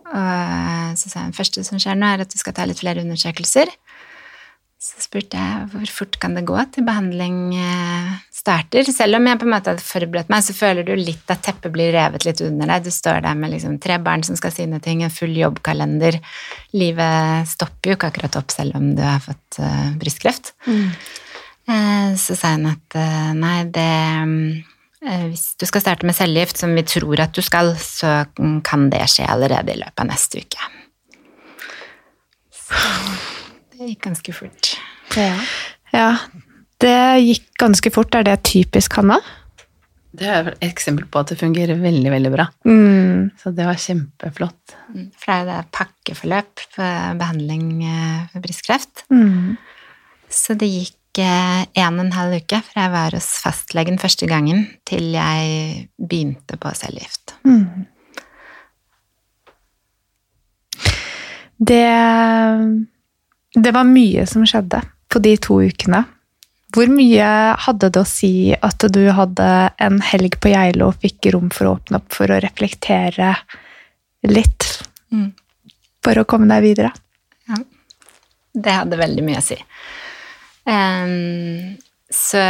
Og så sa hun første som skjer nå, er at du skal ta litt flere undersøkelser. Så spurte jeg hvor fort kan det gå til behandling eh, starter. Selv om jeg på en måte hadde forberedt meg, så føler du litt at teppet blir revet litt under deg. Du står der med liksom tre barn som skal sine ting, en full jobbkalender. Livet stopper jo ikke akkurat opp selv om du har fått uh, brystkreft. Eh, Så sa hun at uh, nei, det uh, Hvis du skal starte med cellegift, som vi tror at du skal, så mm, kan det skje allerede i løpet av neste uke. Så det gikk ganske fort. ja. Det gikk ganske fort. Er det typisk Hanna? Det er et eksempel på at det fungerer veldig, veldig bra. Mm. Så det var kjempeflott. Mm, For det er jo det pakkeforløp for behandling eh, for brystkreft. Mm. Så det gikk eh, en og en halv uke fra jeg var hos fastlegen første gangen, til jeg begynte på cellegift. Mm. Det, det var mye som skjedde på de to ukene. Hvor mye hadde det å si at du hadde en helg på Geilo og fikk rom for å åpne opp for å reflektere litt Mm. for å komme deg videre? Det hadde veldig mye å si. Um, så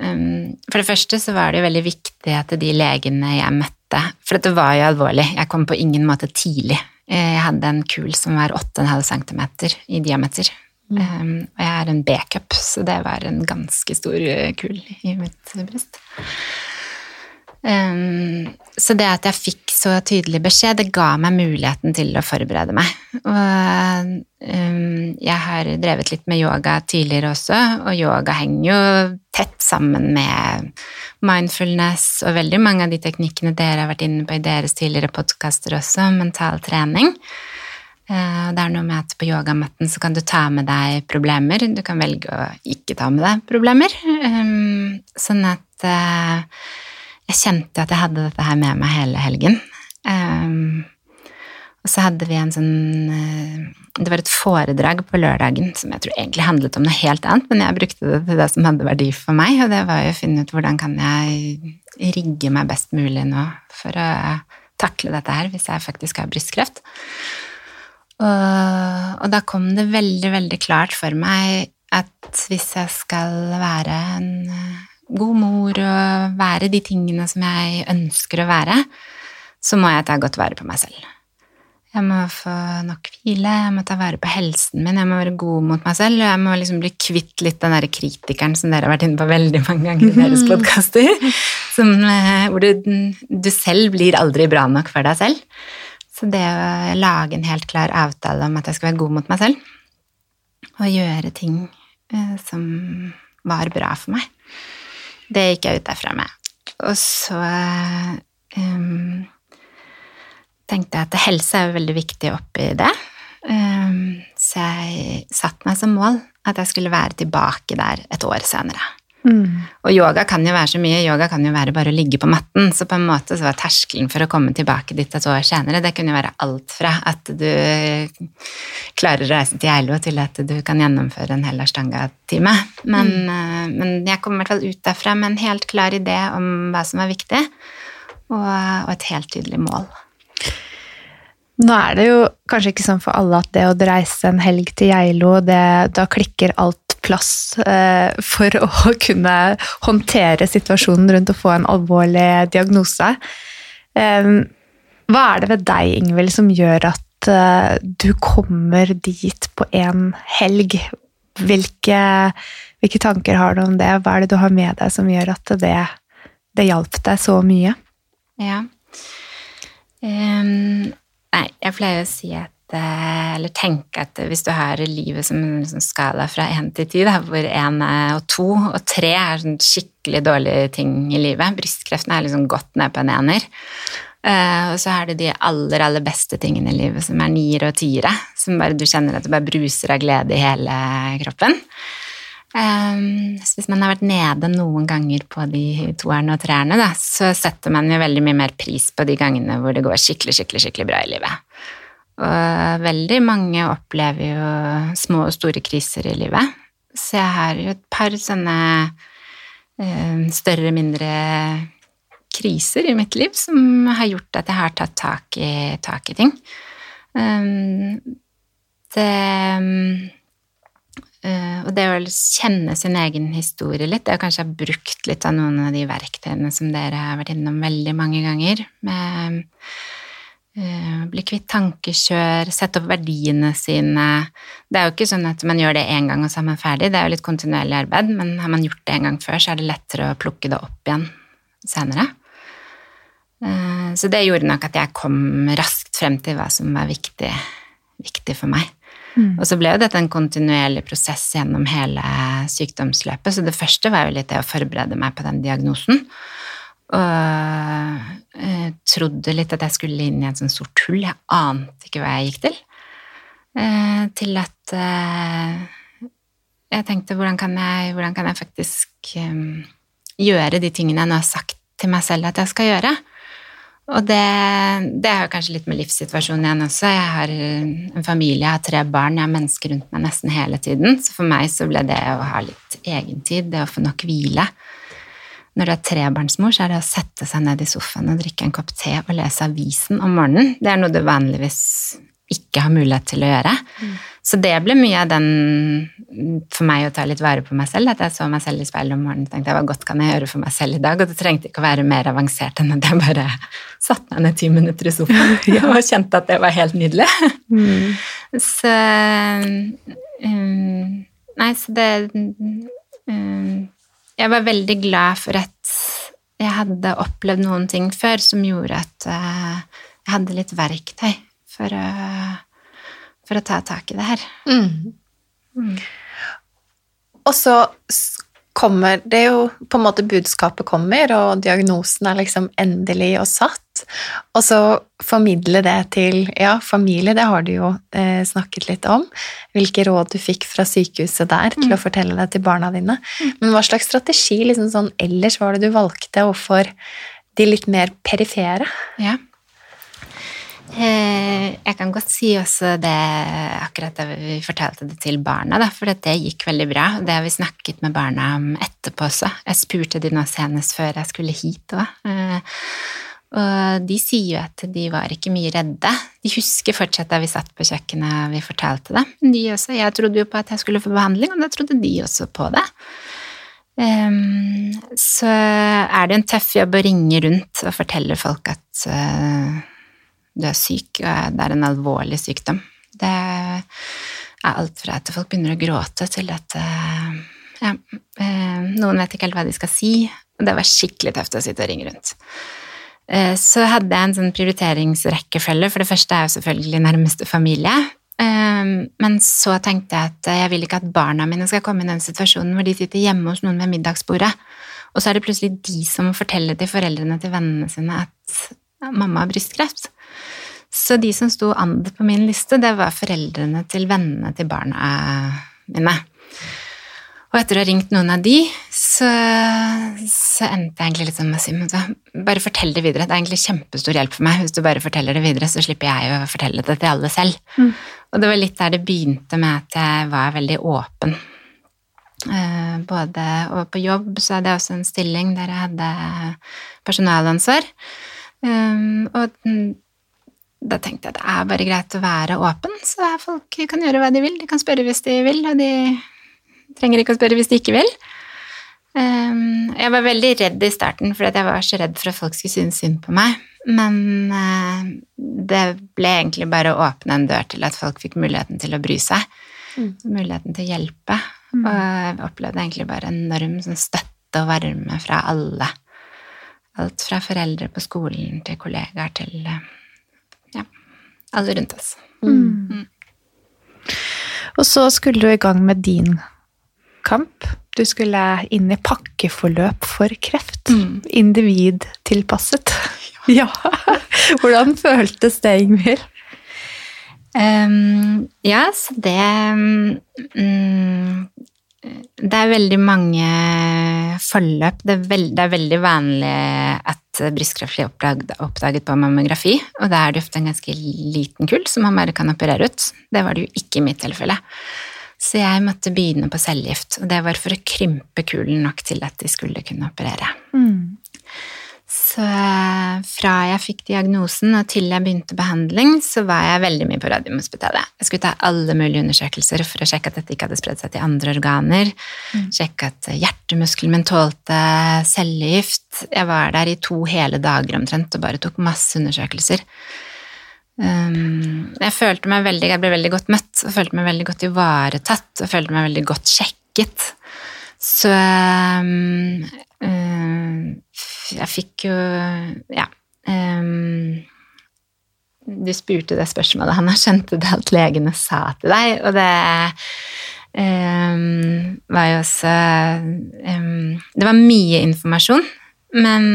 um, For det første så var det jo veldig viktig at de legene jeg møtte For dette var jo alvorlig. Jeg kom på ingen måte tidlig. Eh, Jeg hadde en kul som var 8,5 cm i diameter. Ehm, og jeg er en B-cup, så det var en ganske stor kull kul i mitt bryst. Um, så det at jeg fikk så tydelig beskjed, det ga meg muligheten til å forberede meg. Og um, jeg har drevet litt med yoga tidligere også, og yoga henger jo tett sammen med mindfulness og veldig mange av de teknikkene dere har vært inne på i deres tidligere podkaster også, mental trening. Eh, Det er noe med at på yogamatten så kan du ta med deg problemer. Du kan velge å ikke ta med deg problemer. Ehm, Sånn at eh, jeg kjente at jeg hadde dette her med meg hele helgen. Ehm, og så hadde vi en sånn eh, Det var et foredrag på lørdagen som jeg tror egentlig handlet om noe helt annet, men jeg brukte det til det som hadde verdi for meg, og det var jo å finne ut hvordan kan jeg rigge meg best mulig nå for å takle dette her hvis jeg faktisk har brystkreft. Og, og da kom det veldig, veldig klart for meg at hvis jeg skal være en eh, god mor og være de tingene som jeg ønsker å være, så må jeg ta godt vare på meg selv. Jeg må få nok hvile, jeg må ta vare på helsen min, jeg må være god mot meg selv, og jeg må liksom bli kvitt litt den der kritikeren som dere har vært inne på veldig mange ganger i deres podkaster, eh, hvor du, du selv blir aldri bra nok for deg selv. Så det å lage en helt klar avtale om at jeg skal være god mot meg selv, og gjøre ting eh, som var bra for meg, det gikk jeg ut derfra med. Og så um, tenkte jeg at helse er veldig viktig oppi det. Um, så jeg satte meg som mål at jeg skulle være tilbake der et år senere. Mm. Og yoga kan jo være så mye. Yoga kan jo være bare å ligge på matten. Så på en måte så var terskelen for å komme tilbake dit et år senere, det kunne jo være alt fra at du klarer å reise til Geilo, til at du kan gjennomføre en hel ashtanga-time. Men, mm. uh, men, jeg kom i hvert fall ut derfra med en helt klar idé om hva som var viktig, og, og et helt tydelig mål. Nå er det jo kanskje ikke sånn for alle at det å reise en helg til Geilo, da klikker alt plass eh, for å kunne håndtere situasjonen rundt å få en alvorlig diagnose. Eh, hva er det ved deg, Ingvild, som gjør at eh, du kommer dit på en helg? Hvilke, hvilke, tanker har du om det? Hva er det du har med deg som gjør at det, det hjalp deg så mye? Ja. Um, nei, jeg pleier å si at Eh, eller tenke at hvis du har livet som en sånn skala fra én til ti, hvor én og to og tre er sånn skikkelig dårlige ting i livet Brystkreften er liksom godt ned på en ener. Uh, og så er det de aller, aller beste tingene i livet, som er niere og tiere. Som bare du kjenner at det bare bruser av glede i hele kroppen. Um, hvis man har vært nede noen ganger på de toerne og treerne, da, så setter man jo veldig mye mer pris på de gangene hvor det går skikkelig, skikkelig, skikkelig bra i livet. Og veldig mange opplever jo små og store kriser i livet. Så jeg har jo et par sånne uh, større, mindre kriser i mitt liv som har gjort at jeg har tatt tak i, tak i ting. Um, det Og det å kjenne sin egen historie litt, det å kanskje ha brukt litt av noen av de verktøyene som dere har vært innom veldig mange ganger. med Eh, bli kvitt tankekjør, sette opp verdiene sine. Det er jo ikke sånn at man gjør det én gang og så er man ferdig, det er jo litt kontinuerlig arbeid, men har man gjort det en gang før, så er det lettere å plukke det opp igjen senere. Eh, så det gjorde nok at jeg kom raskt frem til hva som var viktig, viktig for meg. Mm. Og så ble jo dette en kontinuerlig prosess gjennom hele sykdomsløpet, så det første var jo litt det å forberede meg på den diagnosen. Og jeg trodde litt at jeg skulle inn i et sånt sort hull. Jeg ante ikke hva jeg gikk til. Eh, til at eh, jeg tenkte hvordan kan jeg, hvordan kan jeg faktisk gjøre de tingene jeg nå har sagt til meg selv at jeg skal gjøre? Og det, det har kanskje litt med livssituasjonen igjen også. Jeg har en familie, jeg har tre barn, jeg har mennesker rundt meg nesten hele tiden. Så for meg så ble det å ha litt egentid, det å få nok hvile, når du er trebarnsmor, så er det å sette seg ned i sofaen og drikke en kopp te og lese avisen om morgenen. Det er noe du vanligvis ikke har mulighet til å gjøre. Mm. Så det ble mye av den for meg å ta litt vare på meg selv. At jeg så meg selv i speilet om morgenen og tenkte hva godt kan jeg gjøre for meg selv i dag? Og det trengte ikke å være mer avansert enn at jeg bare satte meg ned ti minutter i sofaen ja. og kjente at det var helt nydelig. Mm. Så um, Nei, så det um, jeg var veldig glad for at jeg hadde opplevd noen ting før som gjorde at uh, jeg hadde litt verktøy for å, for å ta tak i det her. Mm. Mm. Og så kommer Det jo på en måte budskapet kommer, og diagnosen er liksom endelig og satt. Og så formidle det til ja, familie, det har du jo eh, snakket litt om. Hvilke råd du fikk fra sykehuset der til mm. å fortelle det til barna dine. Mm. Men hva slags strategi liksom sånn ellers var det du valgte overfor de litt mer perifere? Ja. Eh, jeg kan godt si også det akkurat da vi fortalte det til barna, da, for det gikk veldig bra. Det har vi snakket med barna om etterpå også. Jeg spurte de nå senest før jeg skulle hit òg. Eh, og de sier jo at de var ikke mye redde. De husker fortsatt da vi satt på kjøkkenet og vi fortalte det. De også, jeg trodde jo på at jeg skulle få behandling, og da trodde de også på det. Um, så er det en tøff jobb å ringe rundt og fortelle folk at uh, du er syk, og det er en alvorlig sykdom. Det er alt fra at folk begynner å gråte, til at ja, eh, noen vet ikke helt hva de skal si. Og det var skikkelig tøft å sitte og ringe rundt. Eh, Så hadde jeg en sånn prioriteringsrekkefølge. For det første er jo selvfølgelig nærmeste familie. Eh, Men så tenkte jeg at jeg vil ikke at barna mine skal komme i den situasjonen hvor de sitter hjemme hos noen ved middagsbordet, og så er det plutselig de som må fortelle til foreldrene til vennene sine at mamma har brystkreft. Så de som sto and på min liste, det var foreldrene til vennene til barna mine. Og etter å ha ringt noen av de, så, så endte jeg egentlig litt sånn med å si men bare fortell det videre. Det er egentlig kjempestor hjelp for meg hvis du bare forteller det videre, så slipper jeg å fortelle det til alle selv. Og det var litt der det begynte med at jeg var veldig åpen. Eh, både og på jobb så hadde jeg også en stilling der jeg hadde personalansvar. Um, og da tenkte jeg at det er bare greit å være åpen, så folk kan gjøre hva de vil. De kan spørre hvis de vil, og de trenger ikke å spørre hvis de ikke vil. Um, jeg var veldig redd i starten, for jeg var så redd for at folk skulle synes synd på meg. Men uh, det ble egentlig bare å åpne en dør til at folk fikk muligheten til å bry seg. Muligheten til å hjelpe. Og jeg opplevde egentlig bare enorm sånn støtte og varme fra alle. Alt fra foreldre på skolen til kollegaer til eh, ja, alle rundt oss. Og så skulle du i gang med din kamp. Du skulle inn i pakkeforløp for kreft. Mm. Individtilpasset. Ja. Hvordan føltes det, Ingvild? Um, ja, så det mm, Det er veldig mange forløp. Det er, veld, det er veldig vanlig at brystkreft blir oppdaget, oppdaget på mammografi, og da er det ofte en ganske liten kull som man bare kan operere ut. Det var det jo ikke i mitt tilfelle. Så jeg måtte begynne på cellegift, og det var for å krympe kulen nok til at de skulle kunne operere. Eh, fra jeg fikk diagnosen og til jeg begynte behandling, så var jeg veldig mye på Radiumhospitalet. Jeg skulle ta alle mulige undersøkelser for å sjekke at dette ikke hadde spredd seg til andre organer. Sjekke at hjertemuskelen min tålte cellegift. Jeg var der i to hele dager omtrent og bare tok masse undersøkelser. Um, jeg følte meg veldig, jeg ble veldig godt møtt og følte meg veldig godt ivaretatt og følte meg veldig godt sjekket. Så um, jeg fikk jo Ja. Um, du spurte det spørsmålet, Hanna. Skjønte det alt legene sa til deg? Og det um, var jo også Det var mye informasjon, men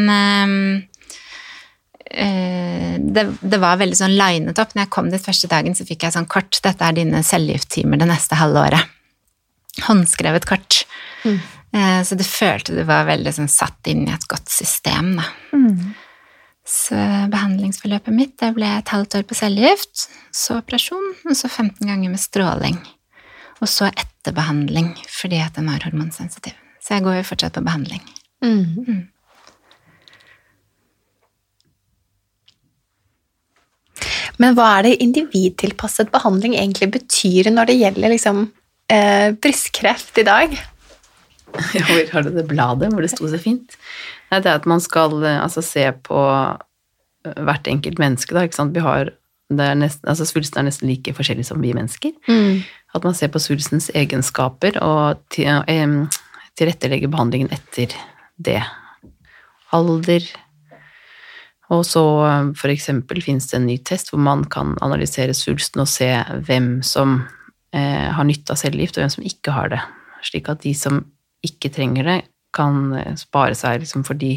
det, det var veldig sånn linet opp. Når jeg kom dit første dagen, så fikk jeg sånn kort. Dette er dine cellegifttimer det neste halve året. Håndskrevet kort. Eh, Så det følte du var veldig sånn satt inn i et godt system, da. Så behandlingsforløpet mitt, det ble et halvt år på cellegift, så operasjon, og så 15 ganger med stråling. Og så etterbehandling, fordi at den var hormonsensitiv. Så jeg går jo fortsatt på behandling. Men hva er det individtilpasset behandling egentlig betyr når det gjelder liksom, eh, brystkreft i dag? Ja, hvor har du det bladet hvor det sto så fint? Nei, det er at man skal eh, altså, se på eh, hvert enkelt menneske, da, ikke sant. Vi har, det er nesten, altså, svulsten er nesten like forskjellig som vi mennesker. At man ser på svulstens egenskaper og til, em, tilrettelegger behandlingen etter det. Alder. Og så eh, for eksempel finnes det en ny test hvor man kan analysere svulsten og se hvem som eh, har nytte av cellegift, og hvem som ikke har det. Slik at de som ikke trenger det, kan eh, spare seg liksom for de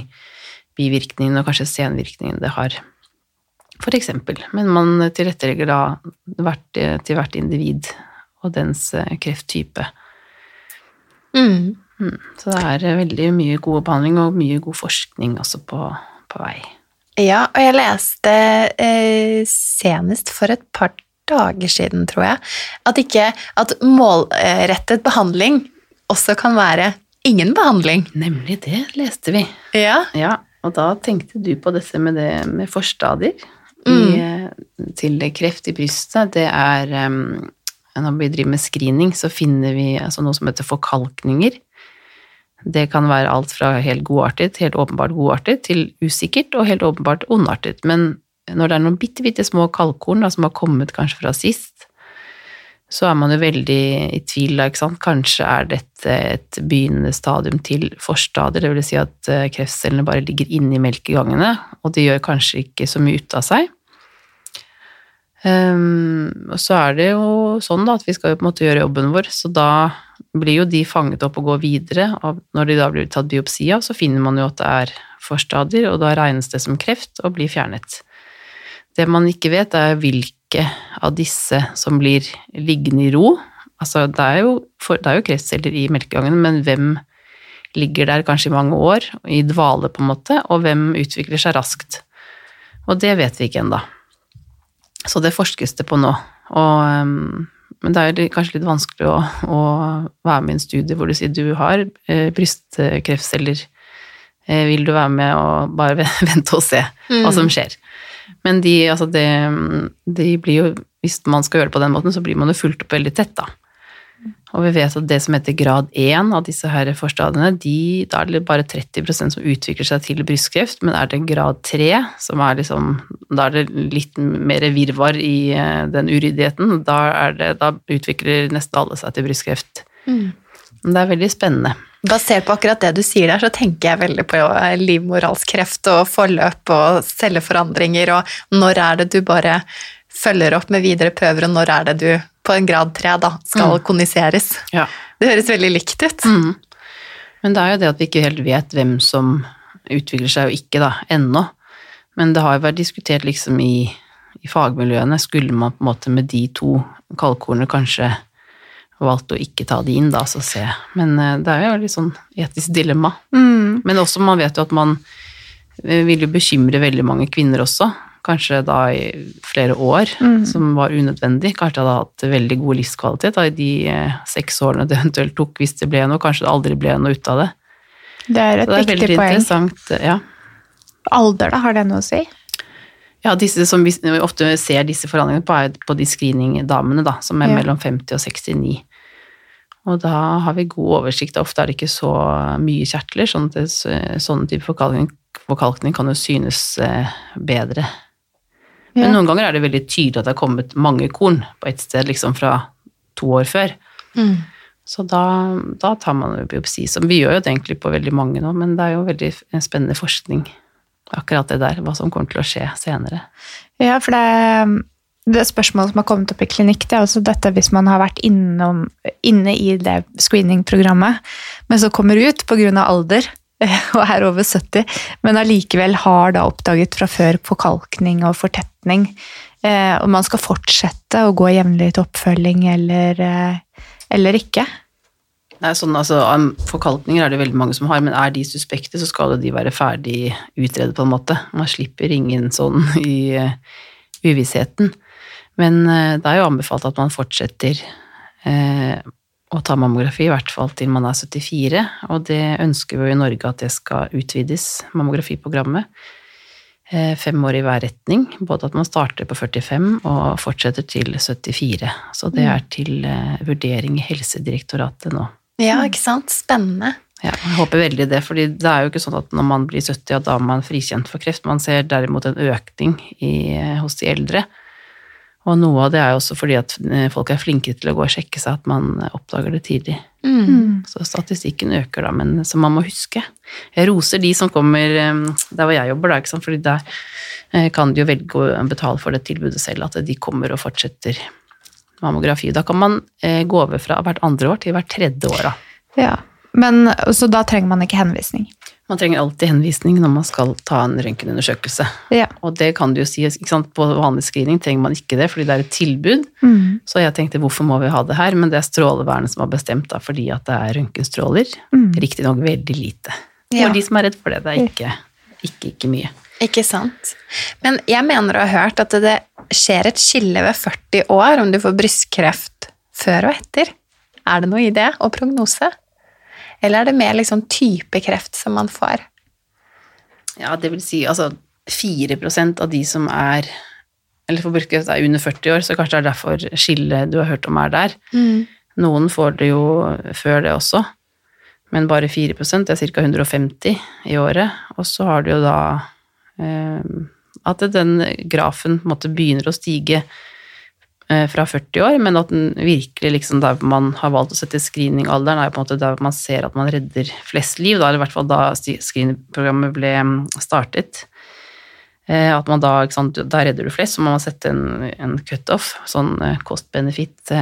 bivirkningene og kanskje senvirkningene det har. For eksempel. Men man tilrettelegger da hvert, eh, til hvert individ og dens eh, krefttype. Mm. Mm. Så det er veldig mye god behandling og mye god forskning også på, på vei. Ja, og jeg leste eh, senest for et par dager siden, tror jeg, at, ikke, at målrettet behandling også kan være ingen behandling. Nemlig det leste vi. Ja. Ja, og da tenkte du på dette med det med forstadier Mm. i, eh, til kreft i brystet. Det er Når vi driver med screening, så finner vi altså noe som heter forkalkninger. Det kan være alt fra helt godartet, helt åpenbart godartet, til usikkert og helt åpenbart ondartet. Men når det er noen bitte, bitte små kalkorn da, som har kommet kanskje fra sist, så er man jo veldig i tvil, da, ikke sant. Kanskje er dette et begynnende stadium til forstadier, det vil si at eh, kreftcellene bare ligger inne i melkegangene, og de gjør kanskje ikke så mye ut av seg. Um, og så er det jo sånn da, at vi skal jo på en måte gjøre jobben vår, så da blir jo de fanget opp og går videre, og når de da blir tatt biopsi av, så finner man jo at det er forstadier, og da regnes det som kreft og blir fjernet. Det man ikke vet, er hvilke av disse som blir liggende i ro. Altså, det er jo, for, det er jo kreftceller i melkegangen, men hvem ligger der kanskje i mange år, i dvale på en måte, og hvem utvikler seg raskt? Og det vet vi ikke ennå. Så det forskes det på nå. Og, um, men det er kanskje litt vanskelig å, å, være med i en studie hvor du sier du har eh, brystkreftceller. Eh, vil du være med og bare vente og se mm. hva som skjer? Men de, altså det, de blir jo Hvis man skal gjøre det på den måten, så blir man jo fulgt opp veldig tett, da. Og vi vet at det som heter grad 1 av disse her forstadiene, de, da er det bare 30% som utvikler seg til brystkreft, men er det grad 3, som er liksom Da er det litt mer virvar i eh, den uryddigheten. Da, det, da utvikler nesten alle seg til brystkreft. Mm. Det er veldig spennende. Basert på akkurat det du sier der, så tenker jeg veldig på livmorhalskreft og forløp og celleforandringer, og når er det du bare følger opp med videre prøver, og når er det du på en grad tre da, skal mm. koniseres? Ja. Det høres veldig likt ut. Mm. Men det er jo det at vi ikke helt vet hvem som utvikler seg og ikke, da, ennå. Men det har jo vært diskutert liksom i, i fagmiljøene, skulle man på en måte med de to kaldkornene kanskje valgte å ikke ta de inn, da, så se. Men eh, det er jo litt sånn etisk dilemma. Mm. Men også, man vet jo at man eh, vil jo bekymre veldig mange kvinner også. Kanskje da i flere år, mm. som var unødvendig. Kanskje hadde hatt veldig god livskvalitet da, i de eh, seks årene det eventuelt tok, hvis det ble noe. Kanskje det aldri ble noe ut av det. Det er et det er viktig poeng. Ja. Alder, da, har det noe å si? Ja, disse som vi ofte ser disse forandringene på, er på de screeningdamene, da, som er ja. mellom 50 og 69. Og da har vi god oversikt. Ofte er det ikke så mye kjertler, sånn at det, sånn type forkalkning, forkalkning, kan jo synes eh, bedre. Men ja. noen ganger er det veldig tydelig at det har kommet mange korn på et sted liksom fra to år før. Mm. Så da, da, tar man biopsi. som vi gjør jo det egentlig på veldig mange nå, men det er jo veldig spennende forskning akkurat det der, hva som kommer til å skje senere. Ja, for det, det spørsmålet som har kommet opp i klinikk, det er også dette hvis man har vært innom, inne i det screeningprogrammet, men så kommer ut pga. alder og er over 70, men allikevel har da oppdaget fra før forkalkning og fortetning, eh, og man skal fortsette å gå jevnlig til oppfølging eller, eh, eller ikke. Nei, sånn, altså, Forkalkninger er det veldig mange som har, men er de suspekte, så skal de være ferdig utredet, på en måte. Man slipper ingen sånn i uh, uvissheten. Men uh, det er jo anbefalt at man fortsetter uh, å ta mammografi, i hvert fall til man er 74, og det ønsker vi jo i Norge at det skal utvides, mammografiprogrammet. Fem år i hver retning, både at man starter på 45 og fortsetter til 74. Så det mm. er til vurdering i Helsedirektoratet nå. Ja, ikke sant. Spennende. Ja, jeg håper veldig det, fordi det er jo ikke sånn at når man blir 70, ja, da er man frikjent for kreft. Man ser derimot en økning i, hos de eldre. Og noe av det er jo også fordi at eh, folk er flinke til å gå og sjekke seg at man oppdager det tidlig. Mm. Så statistikken øker da, men som man må huske. Jeg roser de som kommer eh, der hvor jeg jobber, da, ikke sant? fordi der eh, kan de jo velge å betale for det tilbudet selv, at de kommer og fortsetter mammografi. Da kan man eh, gå over fra hvert andre år til hvert tredje år. Ja, Men, Så da trenger man ikke henvisning? Man trenger alltid henvisning når man skal ta en røntgenundersøkelse. Ja. Og det kan du jo si, på vanlig screening trenger man ikke det, fordi det er et tilbud. Mm. Så jeg tenkte hvorfor må vi ha det her, men det er Strålevernet som har bestemt da, fordi at det er røntgenstråler. Mm. Riktignok veldig lite. For de som er redd for det. Det er ikke, ikke, ikke mye. Ikke sant. Men jeg mener å ha hørt at det skjer et skille ved 40 år om du får brystkreft før og etter. Er det noe i det, og prognose? Eller er det mer liksom type kreft som man får? Ja, det vil si altså 4% av de som er Eller for brystkreft er under 40 år, så kanskje det er derfor skillet du har hørt om er der. Mm. Noen får det jo før det også, men bare 4 det er ca. 150 i året. Og så har du jo da Eh, at den grafen på en måte begynner å stige eh, fra 40 år, men at den virkelig liksom der man har valgt å sette screeningalderen, er på en måte der man ser at man redder flest liv, da, eller i hvert fall da screeningprogrammet ble mm, startet. Eh, At man da, sant, da redder du flest, så må man sette en, en cutoff, sånn eh, cost-benefit.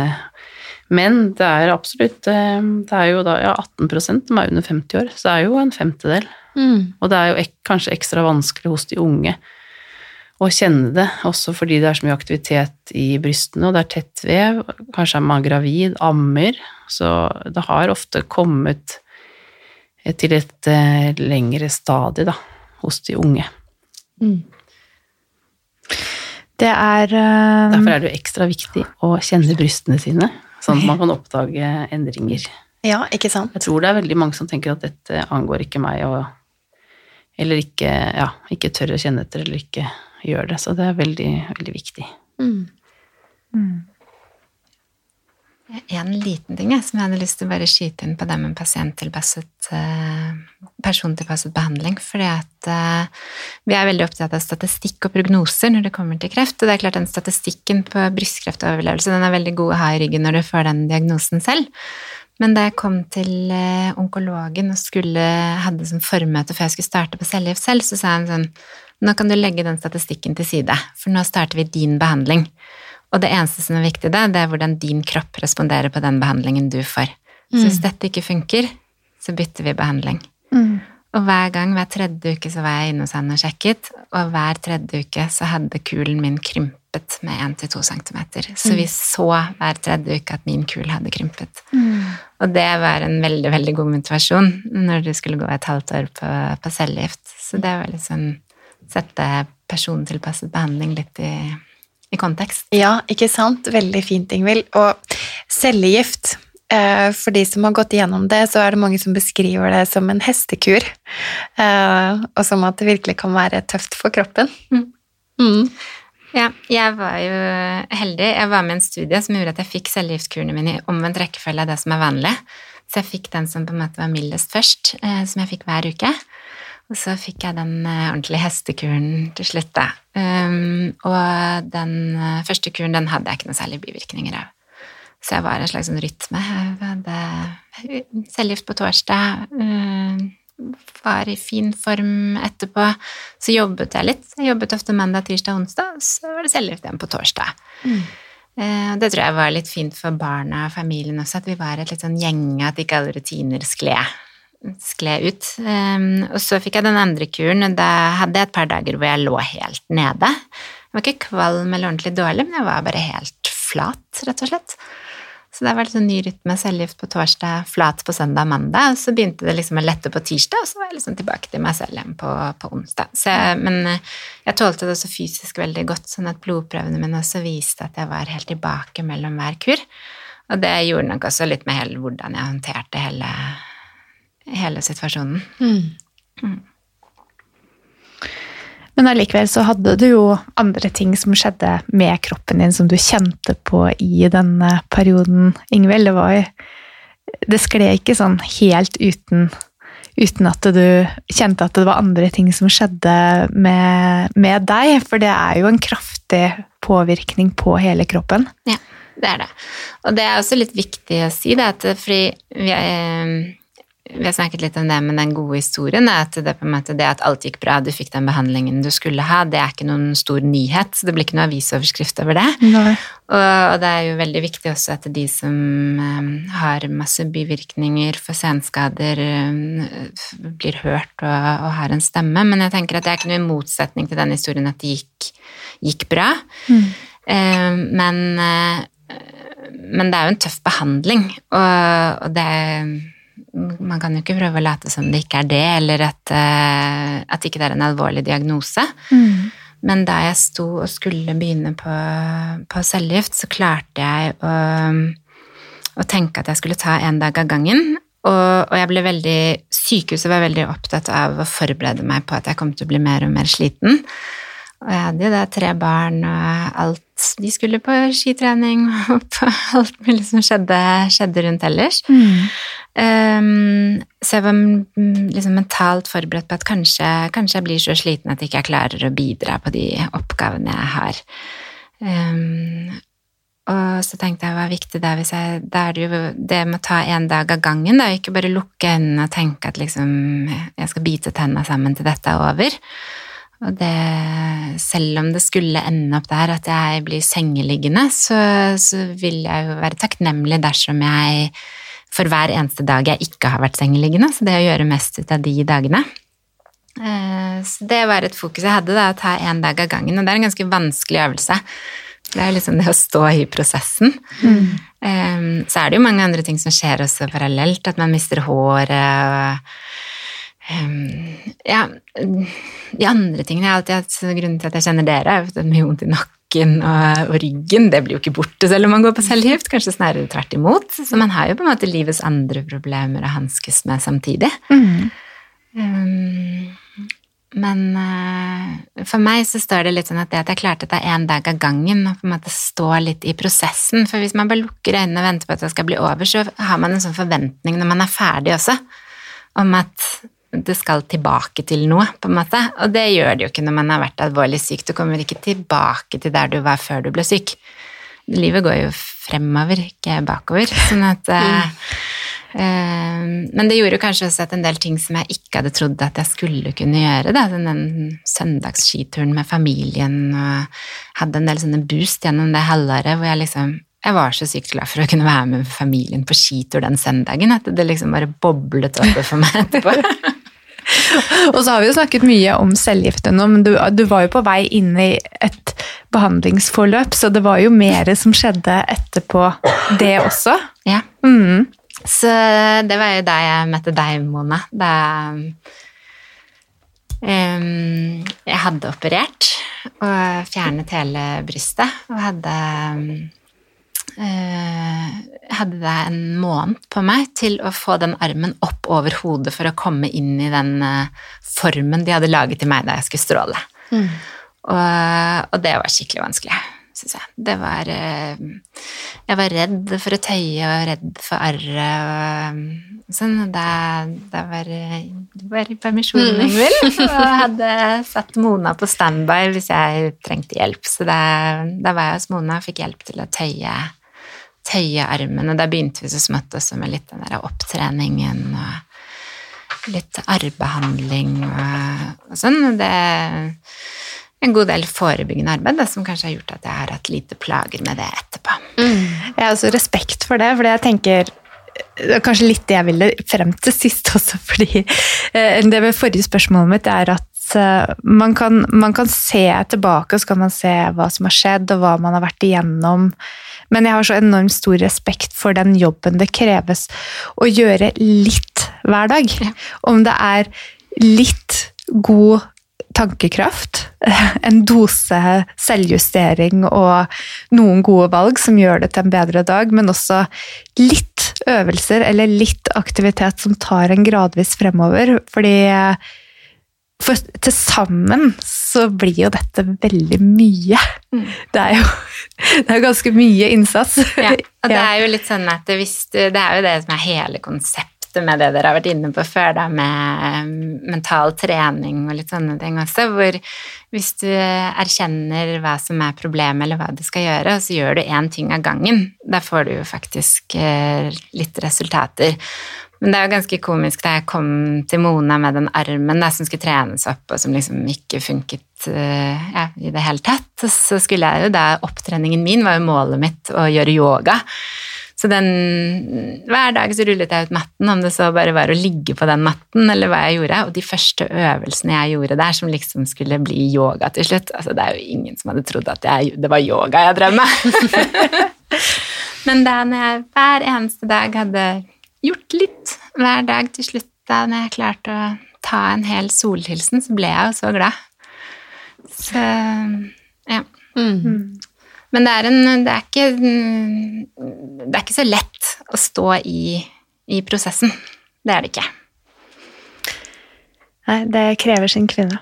Men det er absolutt eh, Det er jo da ja, 18 som er under 50 år, så det er jo en femtedel. Og det er jo ek, kanskje ekstra vanskelig hos de unge å kjenne det, også fordi det er så mye aktivitet i brystene, og det er tett vev, kanskje er man gravid, ammer, så det har ofte kommet eh, til et uh, lengre stadie da, hos de unge. Det er uh, Derfor er det jo ekstra viktig å kjenne brystene sine, sånn at man kan oppdage endringer. Ja, ikke sant? Jeg tror det er veldig mange som tenker at dette angår ikke meg, og, eller ikke, ja, ikke tør å kjenne etter, eller ikke gjør det. Så det er veldig, veldig viktig. En liten ting som jeg hadde lyst til å bare skyte inn på det med pasienttilpasset, eh, persontilpasset behandling. fordi at eh, vi er veldig opptatt av statistikk og prognoser når det kommer til kreft. Og det er klart den statistikken på brystkreftoverlevelse den er veldig god å ha i ryggen når du får den diagnosen selv. Men da jeg kom til eh, onkologen og skulle, hadde sånn formøte før jeg skulle starte på cellegift selv, så sa han sånn Nå kan du legge den statistikken til side, for nå starter vi din behandling. Og det eneste som er viktig det er hvordan din kropp responderer på den behandlingen du får. Så hvis dette ikke funker, så bytter vi behandling. Og hver gang, hver tredje uke, så var jeg inne hos han og sjekket, og hver tredje uke så hadde kulen min krympet med 1-2 cm. Så vi så hver tredje uke at min kul hadde krympet. Og det var en veldig, veldig god motivasjon når du skulle gå et halvt år på, på cellegift. Så det var sånn sette persontilpasset behandling litt i, i kontekst. Ja, ikke sant? Veldig fint, Ingvild. Og cellegift eh, For de som har gått igjennom det, så er det mange som beskriver det som en hestekur. eh, Og som at det virkelig kan være tøft for kroppen. Mm. Ja, jeg var jo heldig. Jeg var med i en studie som gjorde at jeg fikk cellegiftkurene mine i omvendt rekkefølge av det som er vanlig. Så jeg fikk den som på en måte var mildest først, eh, som jeg fikk hver uke. Og så fikk jeg den eh, ordentlige hestekuren til slutt, da. Um, og den eh, første kuren, den hadde jeg ikke noe særlig bivirkninger av. Så jeg var en slags sånn rytme. Jeg hadde cellegift på torsdag, Um, var i fin form etterpå. Så jobbet jeg litt. Jeg jobbet ofte mandag, tirsdag, onsdag, så var det cellegift igjen på torsdag. Mm. Det tror jeg var litt fint for barna og familien også, at vi var et litt sånn gjenge, at ikke alle rutiner skled, skled ut. Um, og så fikk jeg den andre kuren, og da hadde jeg et par dager hvor jeg lå helt nede. Jeg var ikke kvalm eller ordentlig dårlig, men jeg var bare helt flat, rett og slett. Så det var litt sånn ny rytme, cellegift på torsdag, flat på søndag og mandag, og så begynte det liksom å lette på tirsdag, og så var jeg liksom tilbake til meg selv igjen på, på onsdag. Jeg, men eh, jeg tålte det også fysisk veldig godt, sånn at blodprøvene mine også viste at jeg var helt tilbake mellom hver kur. Og det gjorde nok også litt med hele, hvordan jeg håndterte hele, hele situasjonen. Men allikevel så hadde du jo andre ting som skjedde med kroppen din som du kjente på i denne perioden, Ingvild. Det var jo Det skled ikke sånn helt uten, uten at du kjente at det var andre ting som skjedde med, med deg. For det er jo en kraftig påvirkning på hele kroppen. Ja, det er det. Og det er også litt viktig å si, det, at fordi vi, eh, vi har snakket litt om det med den gode historien, er at det, det at alt gikk bra, du fikk den behandlingen du skulle ha, det er ikke noen stor nyhet, så det blir ikke noe avisoverskrift over det. Og, og det er jo veldig viktig også at de som eh, har masse bivirkninger for senskader, eh, blir hørt og, og har en stemme, men jeg tenker at det er ikke noe i motsetning til den historien at det gikk, gikk bra. Eh, men, eh, men det er jo en tøff behandling, og, og det man kan jo ikke prøve å late som det ikke er det, eller at, eh, at ikke det er en alvorlig diagnose. Men da jeg sto og skulle begynne på, på cellegift, så klarte jeg å, å tenke at jeg skulle ta en dag av gangen. Og, og jeg ble veldig, sykehuset var veldig opptatt av å forberede meg på at jeg kom til å bli mer og mer sliten. Og jeg hadde jo da tre barn, og alt De skulle på skitrening og på alt mulig som skjedde, skjedde rundt ellers. Um, så jeg var mm, liksom mentalt forberedt på at kanskje, kanskje jeg blir så sliten at jeg ikke klarer å bidra på de oppgavene jeg har. Um, og så tenkte jeg hva er viktig da hvis jeg Da er det jo det med å ta en dag av gangen, da, ikke bare lukke øynene og tenke at liksom jeg skal bite tenna sammen til dette er over. Og det Selv om det skulle ende opp der at jeg blir sengeliggende, så, så vil jeg jo være takknemlig dersom jeg for hver eneste dag jeg ikke har vært sengeliggende, så det å gjøre mest ut av de dagene. Eh, Så det var et fokus jeg hadde, da, å ta én dag av gangen. Og det er en ganske vanskelig øvelse. Det er liksom det å stå i prosessen. Mm. Så er det jo mange andre ting som skjer også parallelt, at man mister håret og eh, Ja, de andre tingene jeg alltid hatt Grunnen til at jeg kjenner dere, er at det er mye vondt i nakken og, og ryggen. Det blir jo ikke borte selv om man går på cellegift, kanskje snarere tvert imot. Så man har jo på en måte livets andre problemer å hanskes med samtidig. Mm. Um, men uh, for meg så står det litt sånn at det at jeg klarte det én dag av gangen og på en måte stå litt i prosessen For hvis man bare lukker øynene og venter på at det skal bli over, så har man en sånn forventning når man er ferdig også, om at det skal tilbake til noe, på en måte. Og det gjør det jo ikke når man har vært alvorlig syk. Du kommer ikke tilbake til der du var før du ble syk. Livet går jo fremover, ikke bakover. Sånn at mm. eh, Men det gjorde jo kanskje også at en del ting som jeg ikke hadde trodd at jeg skulle kunne gjøre, da. Den, den søndagsskituren med familien og hadde en del sånne boost gjennom det halvåret hvor jeg liksom jeg var så sykt glad for å kunne være med familien på skitur den søndagen at det liksom bare boblet oppe for meg etterpå. Og så har vi jo snakket mye om cellegift nå, men du, du var jo på vei inn i et behandlingsforløp, så det var jo mer som skjedde etterpå det også. Ja. Mm. Så det var jo da jeg møtte deg, Mona. Da um, jeg hadde operert og fjernet hele brystet og hadde eh, hadde det en måned på meg til å få den armen opp over hodet for å komme inn i den eh, formen de hadde laget til meg da jeg skulle stråle. Og, og det var skikkelig vanskelig, syns jeg. Det var eh, Jeg var redd for å tøye og redd for arret og sånn. Da, da var eh, Du var i permisjon, Ingvild, og hadde satt Mona på standby hvis jeg trengte hjelp. Så da, da var jeg hos Mona og fikk hjelp til å tøye tøye og da begynte vi så smått også med litt den der opptreningen og litt arrbehandling og, og sånn. Det er en god del forebyggende arbeid da, som kanskje har gjort at jeg har hatt lite plager med det etterpå. Jeg har også respekt for det, for jeg tenker det er kanskje litt det jeg ville frem til sist også, fordi eh, det med forrige spørsmålet mitt er at eh, man kan, man kan se tilbake, og så kan man se hva som har skjedd, og hva man har vært igjennom. Men jeg har så enormt stor respekt for den jobben det kreves å gjøre litt hver dag. Om det er litt god tankekraft, en dose selvjustering og noen gode valg som gjør det til en bedre dag, men også litt øvelser eller litt aktivitet som tar en gradvis fremover. Fordi for til sammen så blir jo dette veldig mye. Det er jo det er jo ganske mye innsats. Ja, og det er jo litt sånn at du, det er jo det som er hele konseptet med det dere har vært inne på før, da, med mental trening og litt sånne ting også, hvor hvis du erkjenner hva som er problemet, eller hva du skal gjøre, og så gjør du én ting av gangen, da får du jo faktisk eh, litt resultater. Men det er jo ganske komisk da jeg kom til Mona med den armen da, som skulle trenes opp, og som liksom ikke funket eh, ja, i det hele tatt. Så skulle jeg jo da, Opptreningen min var jo målet mitt å gjøre yoga. Så den, hver dag så rullet jeg ut matten, om det så bare var å ligge på den matten, eller hva jeg gjorde. Og de første øvelsene jeg gjorde der, som liksom skulle bli yoga til slutt altså Det er jo ingen som hadde trodd at jeg, det var yoga jeg drev. Men da når jeg hver eneste dag hadde gjort litt hver dag til slutt, da når jeg klarte å ta en hel solhilsen, så ble jeg jo så glad. Så ja. Men det er, en, det, er ikke, det er ikke så lett å stå i, i prosessen. Det er det ikke. Nei, det krever sin kvinne.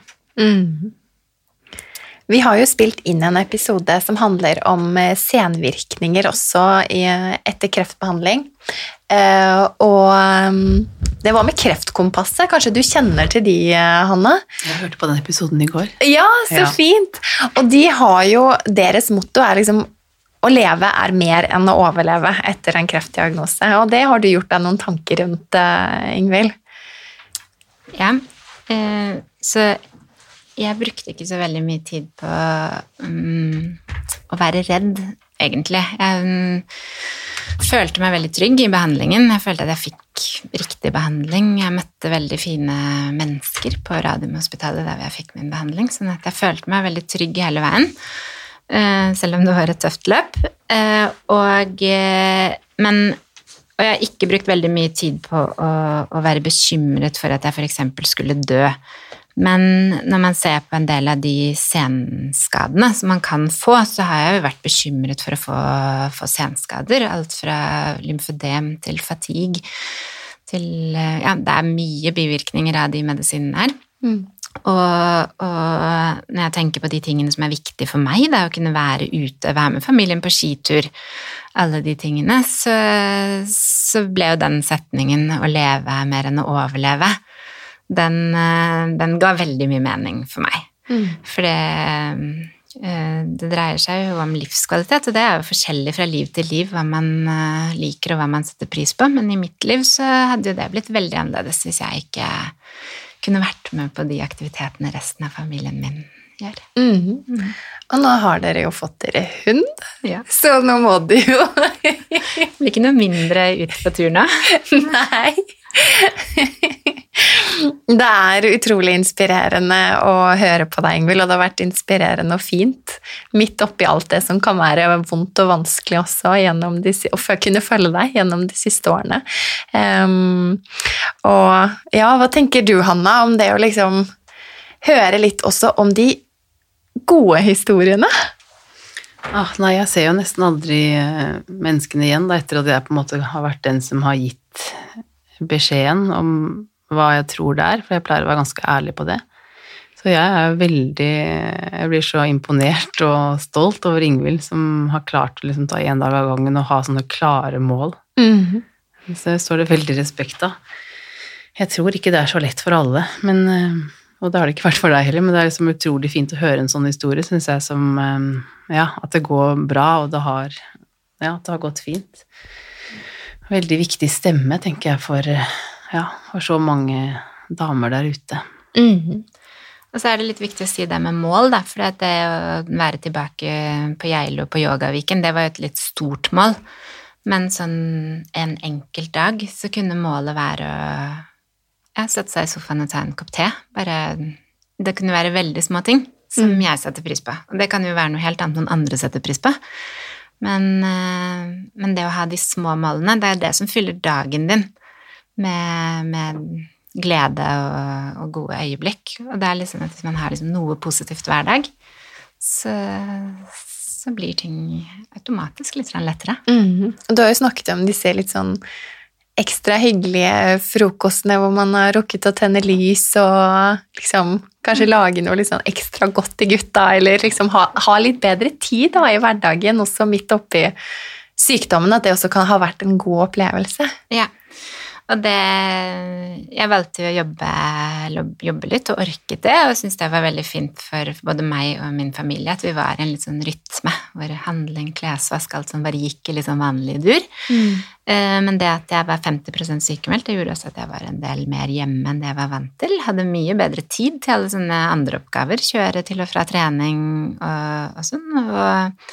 Vi har jo spilt inn en episode som handler om eh, senvirkninger også etter kreftbehandling. Eh, og det var med Kreftkompasset. Kanskje du kjenner til de, eh, Hanne? Jeg hørte på den episoden i går. Ja, så Ja. fint! Og de har jo Deres motto er liksom å leve er mer enn å overleve etter en kreftdiagnose. Og det har du gjort deg noen tanker rundt, eh, Ingvild? Ja, eh, så jeg brukte ikke så veldig mye tid på um, å være redd, egentlig. Jeg um, følte meg veldig trygg i behandlingen. Jeg følte at jeg fikk riktig behandling. Jeg møtte veldig fine mennesker på Radiumhospitalet der jeg fikk min behandling, sånn at jeg følte meg veldig trygg hele veien. Eh, selv om det var et tøft løp. Eh, og, eh, men, og jeg har ikke brukt veldig mye tid på å, å være bekymret for at jeg f.eks. skulle dø. Men når man ser på en del av de senskadene som man kan få, så har jeg jo vært bekymret for å få, få senskader. Alt fra lymfødem til fatigue til Ja, det er mye bivirkninger av de medisinene her. Mm. Og, og, når jeg tenker på de tingene som er viktige for meg, det er å kunne være ute, være med familien på skitur, alle de tingene, så, så ble jo den setningen 'å leve er mer enn å overleve', den, eh, den ga veldig mye mening for meg. Mm. For det, eh, det dreier seg jo om livskvalitet, og det er jo forskjellig fra liv til liv hva man eh, liker og hva man setter pris på, men i mitt liv så hadde jo det blitt veldig annerledes hvis jeg ikke kunne vært med på de aktivitetene resten av familien min gjør. Mm. Mm. Og nå har dere jo fått dere hund, ja. så nå må du jo Blir ikke noe mindre ut på tur nå. Nei. Det er utrolig inspirerende å høre på deg, Ingvild, og det har vært inspirerende og fint midt oppi alt det som kan være vondt og vanskelig også, de, å kunne følge deg gjennom de siste årene. Um, og ja, hva tenker du, Hanna, om det å liksom høre litt også om de gode historiene? Ah, nei, jeg ser jo nesten aldri eh, menneskene igjen da, etter at jeg på en måte har vært den som har gitt beskjeden om hva jeg tror det er, for jeg pleier å være ganske ærlig på det. Så jeg er veldig Jeg blir så imponert og stolt over Ingvild, som har klart å liksom ta én dag av gangen og ha sånne klare mål. Mm -hmm. Så det står det veldig respekt av. Jeg tror ikke det er så lett for alle, men, eh, og det har det ikke vært for deg heller, men det er liksom utrolig fint å høre en sånn historie, syns jeg, som eh, Ja, at det går bra, og det har Ja, at det har gått fint. Veldig viktig stemme, tenker jeg, for ja, for så mange damer der ute. Mm -hmm. Og så er det litt viktig å si det med mål, da, for det å være tilbake på Geilo på Yogaviken, det var jo et litt stort mål. Men sånn en enkelt dag så kunne målet være å ja, sette seg i sofaen og ta en kopp te. Bare Det kunne være veldig små ting som mm. jeg setter pris på. Og det kan jo være noe helt annet noen andre setter pris på. Men, eh, men det å ha de små målene, det er det som fyller dagen din med, med glede og, og, gode øyeblikk. Og det er liksom at hvis man har liksom noe positivt hver dag, så, så blir ting automatisk litt lettere. Mm. Du har jo snakket om disse litt sånn ekstra hyggelige frokostene hvor man har rukket å tenne lys og liksom kanskje lage noe liksom ekstra godt til gutta, eller liksom ha, ha litt bedre tid da, i hverdagen, også midt oppi sykdommen, at det også kan ha vært en god opplevelse. Ja, og det Jeg valgte å jobbe, jobbe litt og orket det, og syntes det var veldig fint for både meg og min familie at vi var i en litt sånn rytme hvor handling, klesvask, alt som bare gikk i litt sånn vanlig dur. Mm. Eh, men det at jeg var 50% sykemeldt, det gjorde også at jeg var en del mer hjemme enn det jeg var vant til. Hadde mye bedre tid til alle sånne andre oppgaver. Kjøre til og fra trening og, og sånn. og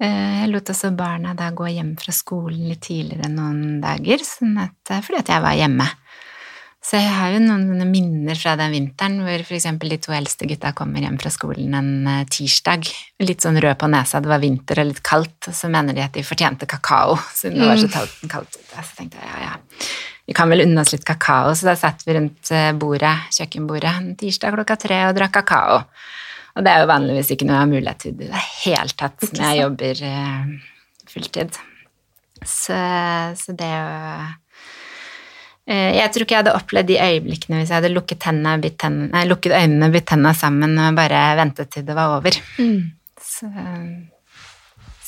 jeg lot også barna da gå hjem fra skolen litt tidligere noen dager, sånn at, eh, fordi at jeg var hjemme. Så jeg har jo noen minner fra den vinteren hvor f.eks. de to eldste gutta kommer hjem fra skolen en eh, tirsdag, litt sånn rød på nesa, det var vinter og litt kaldt, og så mener de at de fortjente kakao siden det var så mm. kaldt ute. Så tenkte jeg ja, ja, vi kan vel unne oss litt kakao, så da satt vi rundt bordet, kjøkkenbordet en tirsdag klokka tre og drakk kakao. Og det er jo vanligvis ikke noe jeg har mulighet til i det hele tatt når jeg jobber uh, fulltid. Så, så, det er jo Jeg tror ikke jeg hadde opplevd de øyeblikkene hvis jeg hadde lukket, tennene, tennene, nei, lukket øynene, bitt tennene sammen og bare ventet til det var over. Mm. Så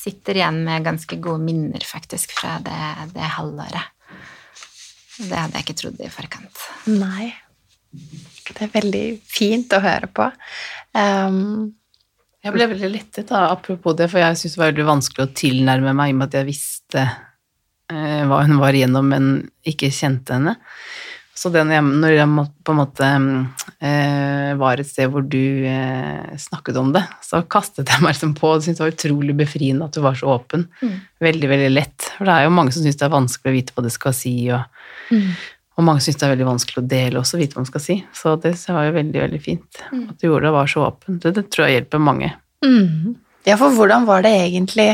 sitter igjen med ganske gode minner, faktisk, fra det, det halvåret. Det hadde jeg ikke trodd i forkant. Nei. Det er veldig fint å høre på. Um, Jeg ble veldig lettet, da, apropos det, for jeg syntes det var veldig vanskelig å tilnærme meg i og med at jeg visste uh, hva hun var igjennom, men ikke kjente henne. Så det når jeg, på en måte uh, var et sted hvor du uh, snakket om det, så kastet jeg meg liksom på og syntes det var utrolig befriende at du var så åpen. Veldig, veldig lett. For det er jo mange som syns det er vanskelig å vite hva det skal si, og, og mange syns det er veldig vanskelig å dele også, vite hva man skal si. Så det var jo veldig, veldig fint at du gjorde det og var så åpen. Det, det tror jeg hjelper mange. Mm. Ja, for hvordan var det egentlig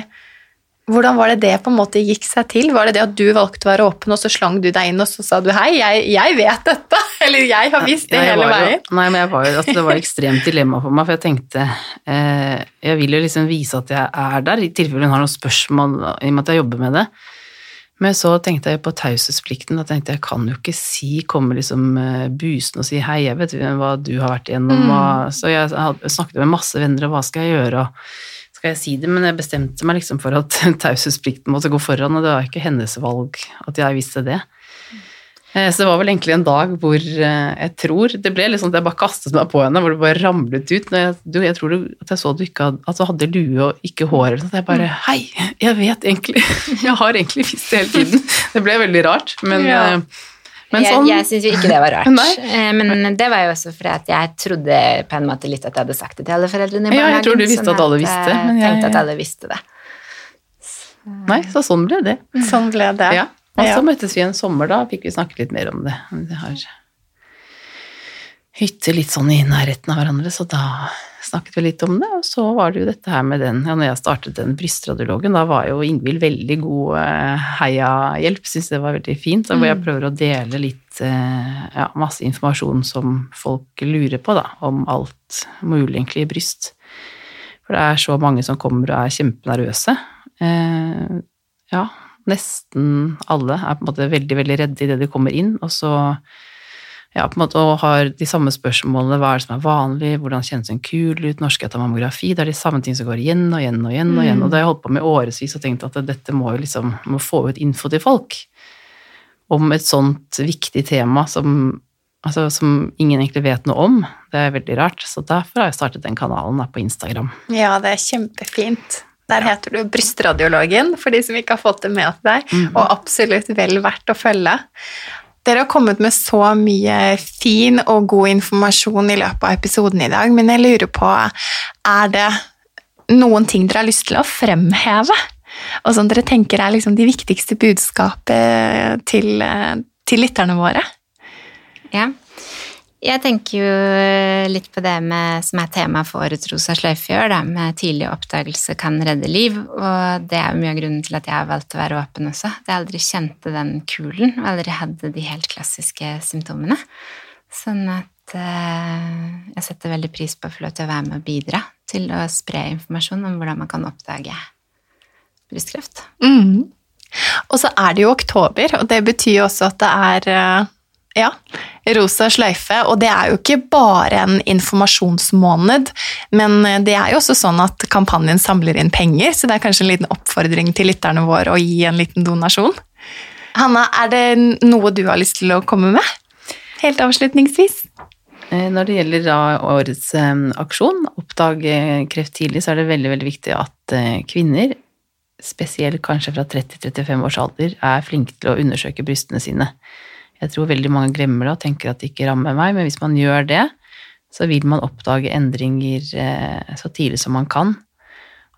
Hvordan var det det på en måte gikk seg til? Var det det at du valgte å være åpen, og så slang du deg inn, og så sa du hei, jeg, jeg vet dette? Eller jeg har visst det Ja, hele jo- veien? Nei, men jeg var jo, altså, det var et ekstremt dilemma for meg, for jeg tenkte eh, Jeg vil jo liksom vise at jeg er der, i tilfelle hun har noen spørsmål, i og med at jeg jobber med det. Men så tenkte jeg på taushetsplikten, jeg tenkte jeg kan jo ikke si, komme liksom eh, busende og si hei, jeg vet hva du har vært igjennom, mm. så jeg snakket med masse venner, og hva skal jeg gjøre, og skal jeg si det, men jeg bestemte meg liksom for at taushetsplikten måtte gå foran, og det var ikke hennes valg at jeg visste det. Eh, Så det var vel egentlig en dag hvor eh, jeg tror Det ble litt sånn at jeg bare kastet meg på henne, hvor det bare ramlet ut. Når jeg, du, jeg tror du, at jeg så du ikke hadde, at du hadde lue og ikke hår. eller sånt. Jeg bare Hei, jeg vet egentlig Jeg har egentlig visst det hele tiden. Det ble veldig rart, men, Ja. eh, men sånn Jeg, jeg syns jo ikke det var rart. Nei. Men det var jo også fordi at jeg trodde på en måte litt at jeg hadde sagt det til alle foreldrene i Ja, jeg tror du visste sånn at alle visste, men jeg- tenkte at alle visste det. Nei, så sånn ble det. Sånn ble det. Ja. Og så Ja. møttes vi en sommer, da fikk vi snakke litt mer om det. Vi har hytter litt sånn i nærheten av hverandre, så da snakket vi litt om det. Og så var det jo dette her med den Ja, når jeg startet den brystradiologen, da var jo Ingvild veldig god eh, heiahjelp, syns det var veldig fint. Og hvor jeg prøver å dele litt eh, ja, masse informasjon som folk lurer på, da, om alt mulig egentlig i bryst. For det er så mange som kommer og er kjempenervøse. Eh, ja, nesten alle er på en måte veldig, veldig redde idet de kommer inn, og så ja, på en måte og har de samme spørsmålene. Hva er det som er vanlig? Hvordan kjennes en kul ut? norsk etter mammografi? Det er de samme ting som går igjen og igjen og igjen. Og igjen. Og det har jeg holdt på med i årevis og tenkt at dette må jo liksom må få ut info til folk om et sånt viktig tema som, altså, som ingen egentlig vet noe om. Det er veldig rart. Så derfor har jeg startet den kanalen på Instagram. Ja, det er kjempefint. Der heter du Brystradiologen, for de som ikke har fått det med seg, og absolutt vel verdt å følge. Dere har kommet med så mye fin og god informasjon i løpet av episoden i dag, men jeg lurer på, er det noen ting dere har lyst til å fremheve? Og som dere tenker er liksom de viktigste budskapet til, til lytterne våre? Ja. Jeg tenker jo litt på det med, som er tema for årets Rosa sløyfe i år, da, med tidlig oppdagelse kan redde liv. Og det er jo mye av grunnen til at jeg har valgt å være åpen også. At jeg aldri kjente den kulen, og aldri hadde de helt klassiske symptomene. Sånn at eh, jeg setter veldig pris på å få lov til å være med og bidra til å spre informasjon om hvordan man kan oppdage brystkreft. Mm. Og så er det jo oktober, og det betyr jo også at det er eh, ja, rosa sløyfe. Og det er jo ikke bare en informasjonsmåned, men eh, det er jo også sånn at kampanjen samler inn penger, så det er kanskje en liten oppfordring til lytterne våre å gi en liten donasjon. Hanna, er det noe du har lyst til å komme med? Helt avslutningsvis. Eh, Når det gjelder årets eh, aksjon, Oppdag kreft tidlig, så er det veldig, veldig viktig at kvinner, spesielt kanskje fra 30-35 års alder, er flinke til å undersøke brystene sine. Jeg tror veldig mange glemmer det og tenker at det ikke rammer meg, men hvis man gjør det, så vil man oppdage endringer eh, så tidlig som man kan.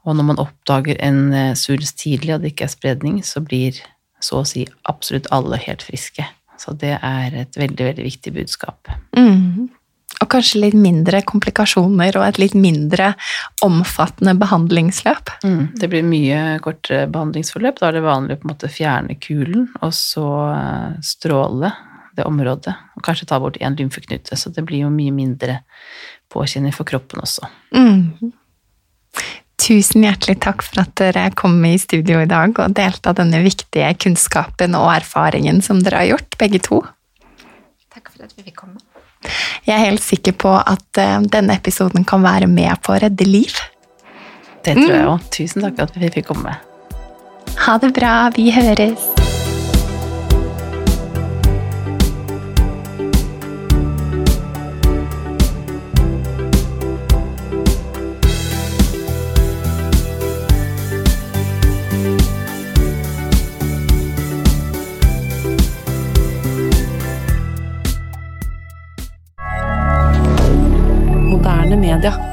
Og når man oppdager en eh, svulst tidlig og det ikke er spredning, så blir så å si absolutt alle helt friske. Så det er et veldig, veldig viktig budskap. Mm. Og kanskje litt mindre komplikasjoner og et litt mindre omfattende behandlingsløp. Mm, det blir mye kortere behandlingsforløp. Da er det vanlig å på en måte fjerne kulen, og så eh, stråle det området. Og kanskje ta bort én lymfeknute, så det blir jo mye mindre påkjenning for kroppen også. Mm. Tusen hjertelig takk for at dere kom i studio i dag og delte av denne viktige kunnskapen og erfaringen som dere har gjort, begge to. Takk for at vi fikk komme. Jeg er helt sikker på at eh, denne episoden kan være med på å redde liv. Det tror jeg òg. Tusen takk at vi fikk komme. Ha det bra, vi høres. Calendar.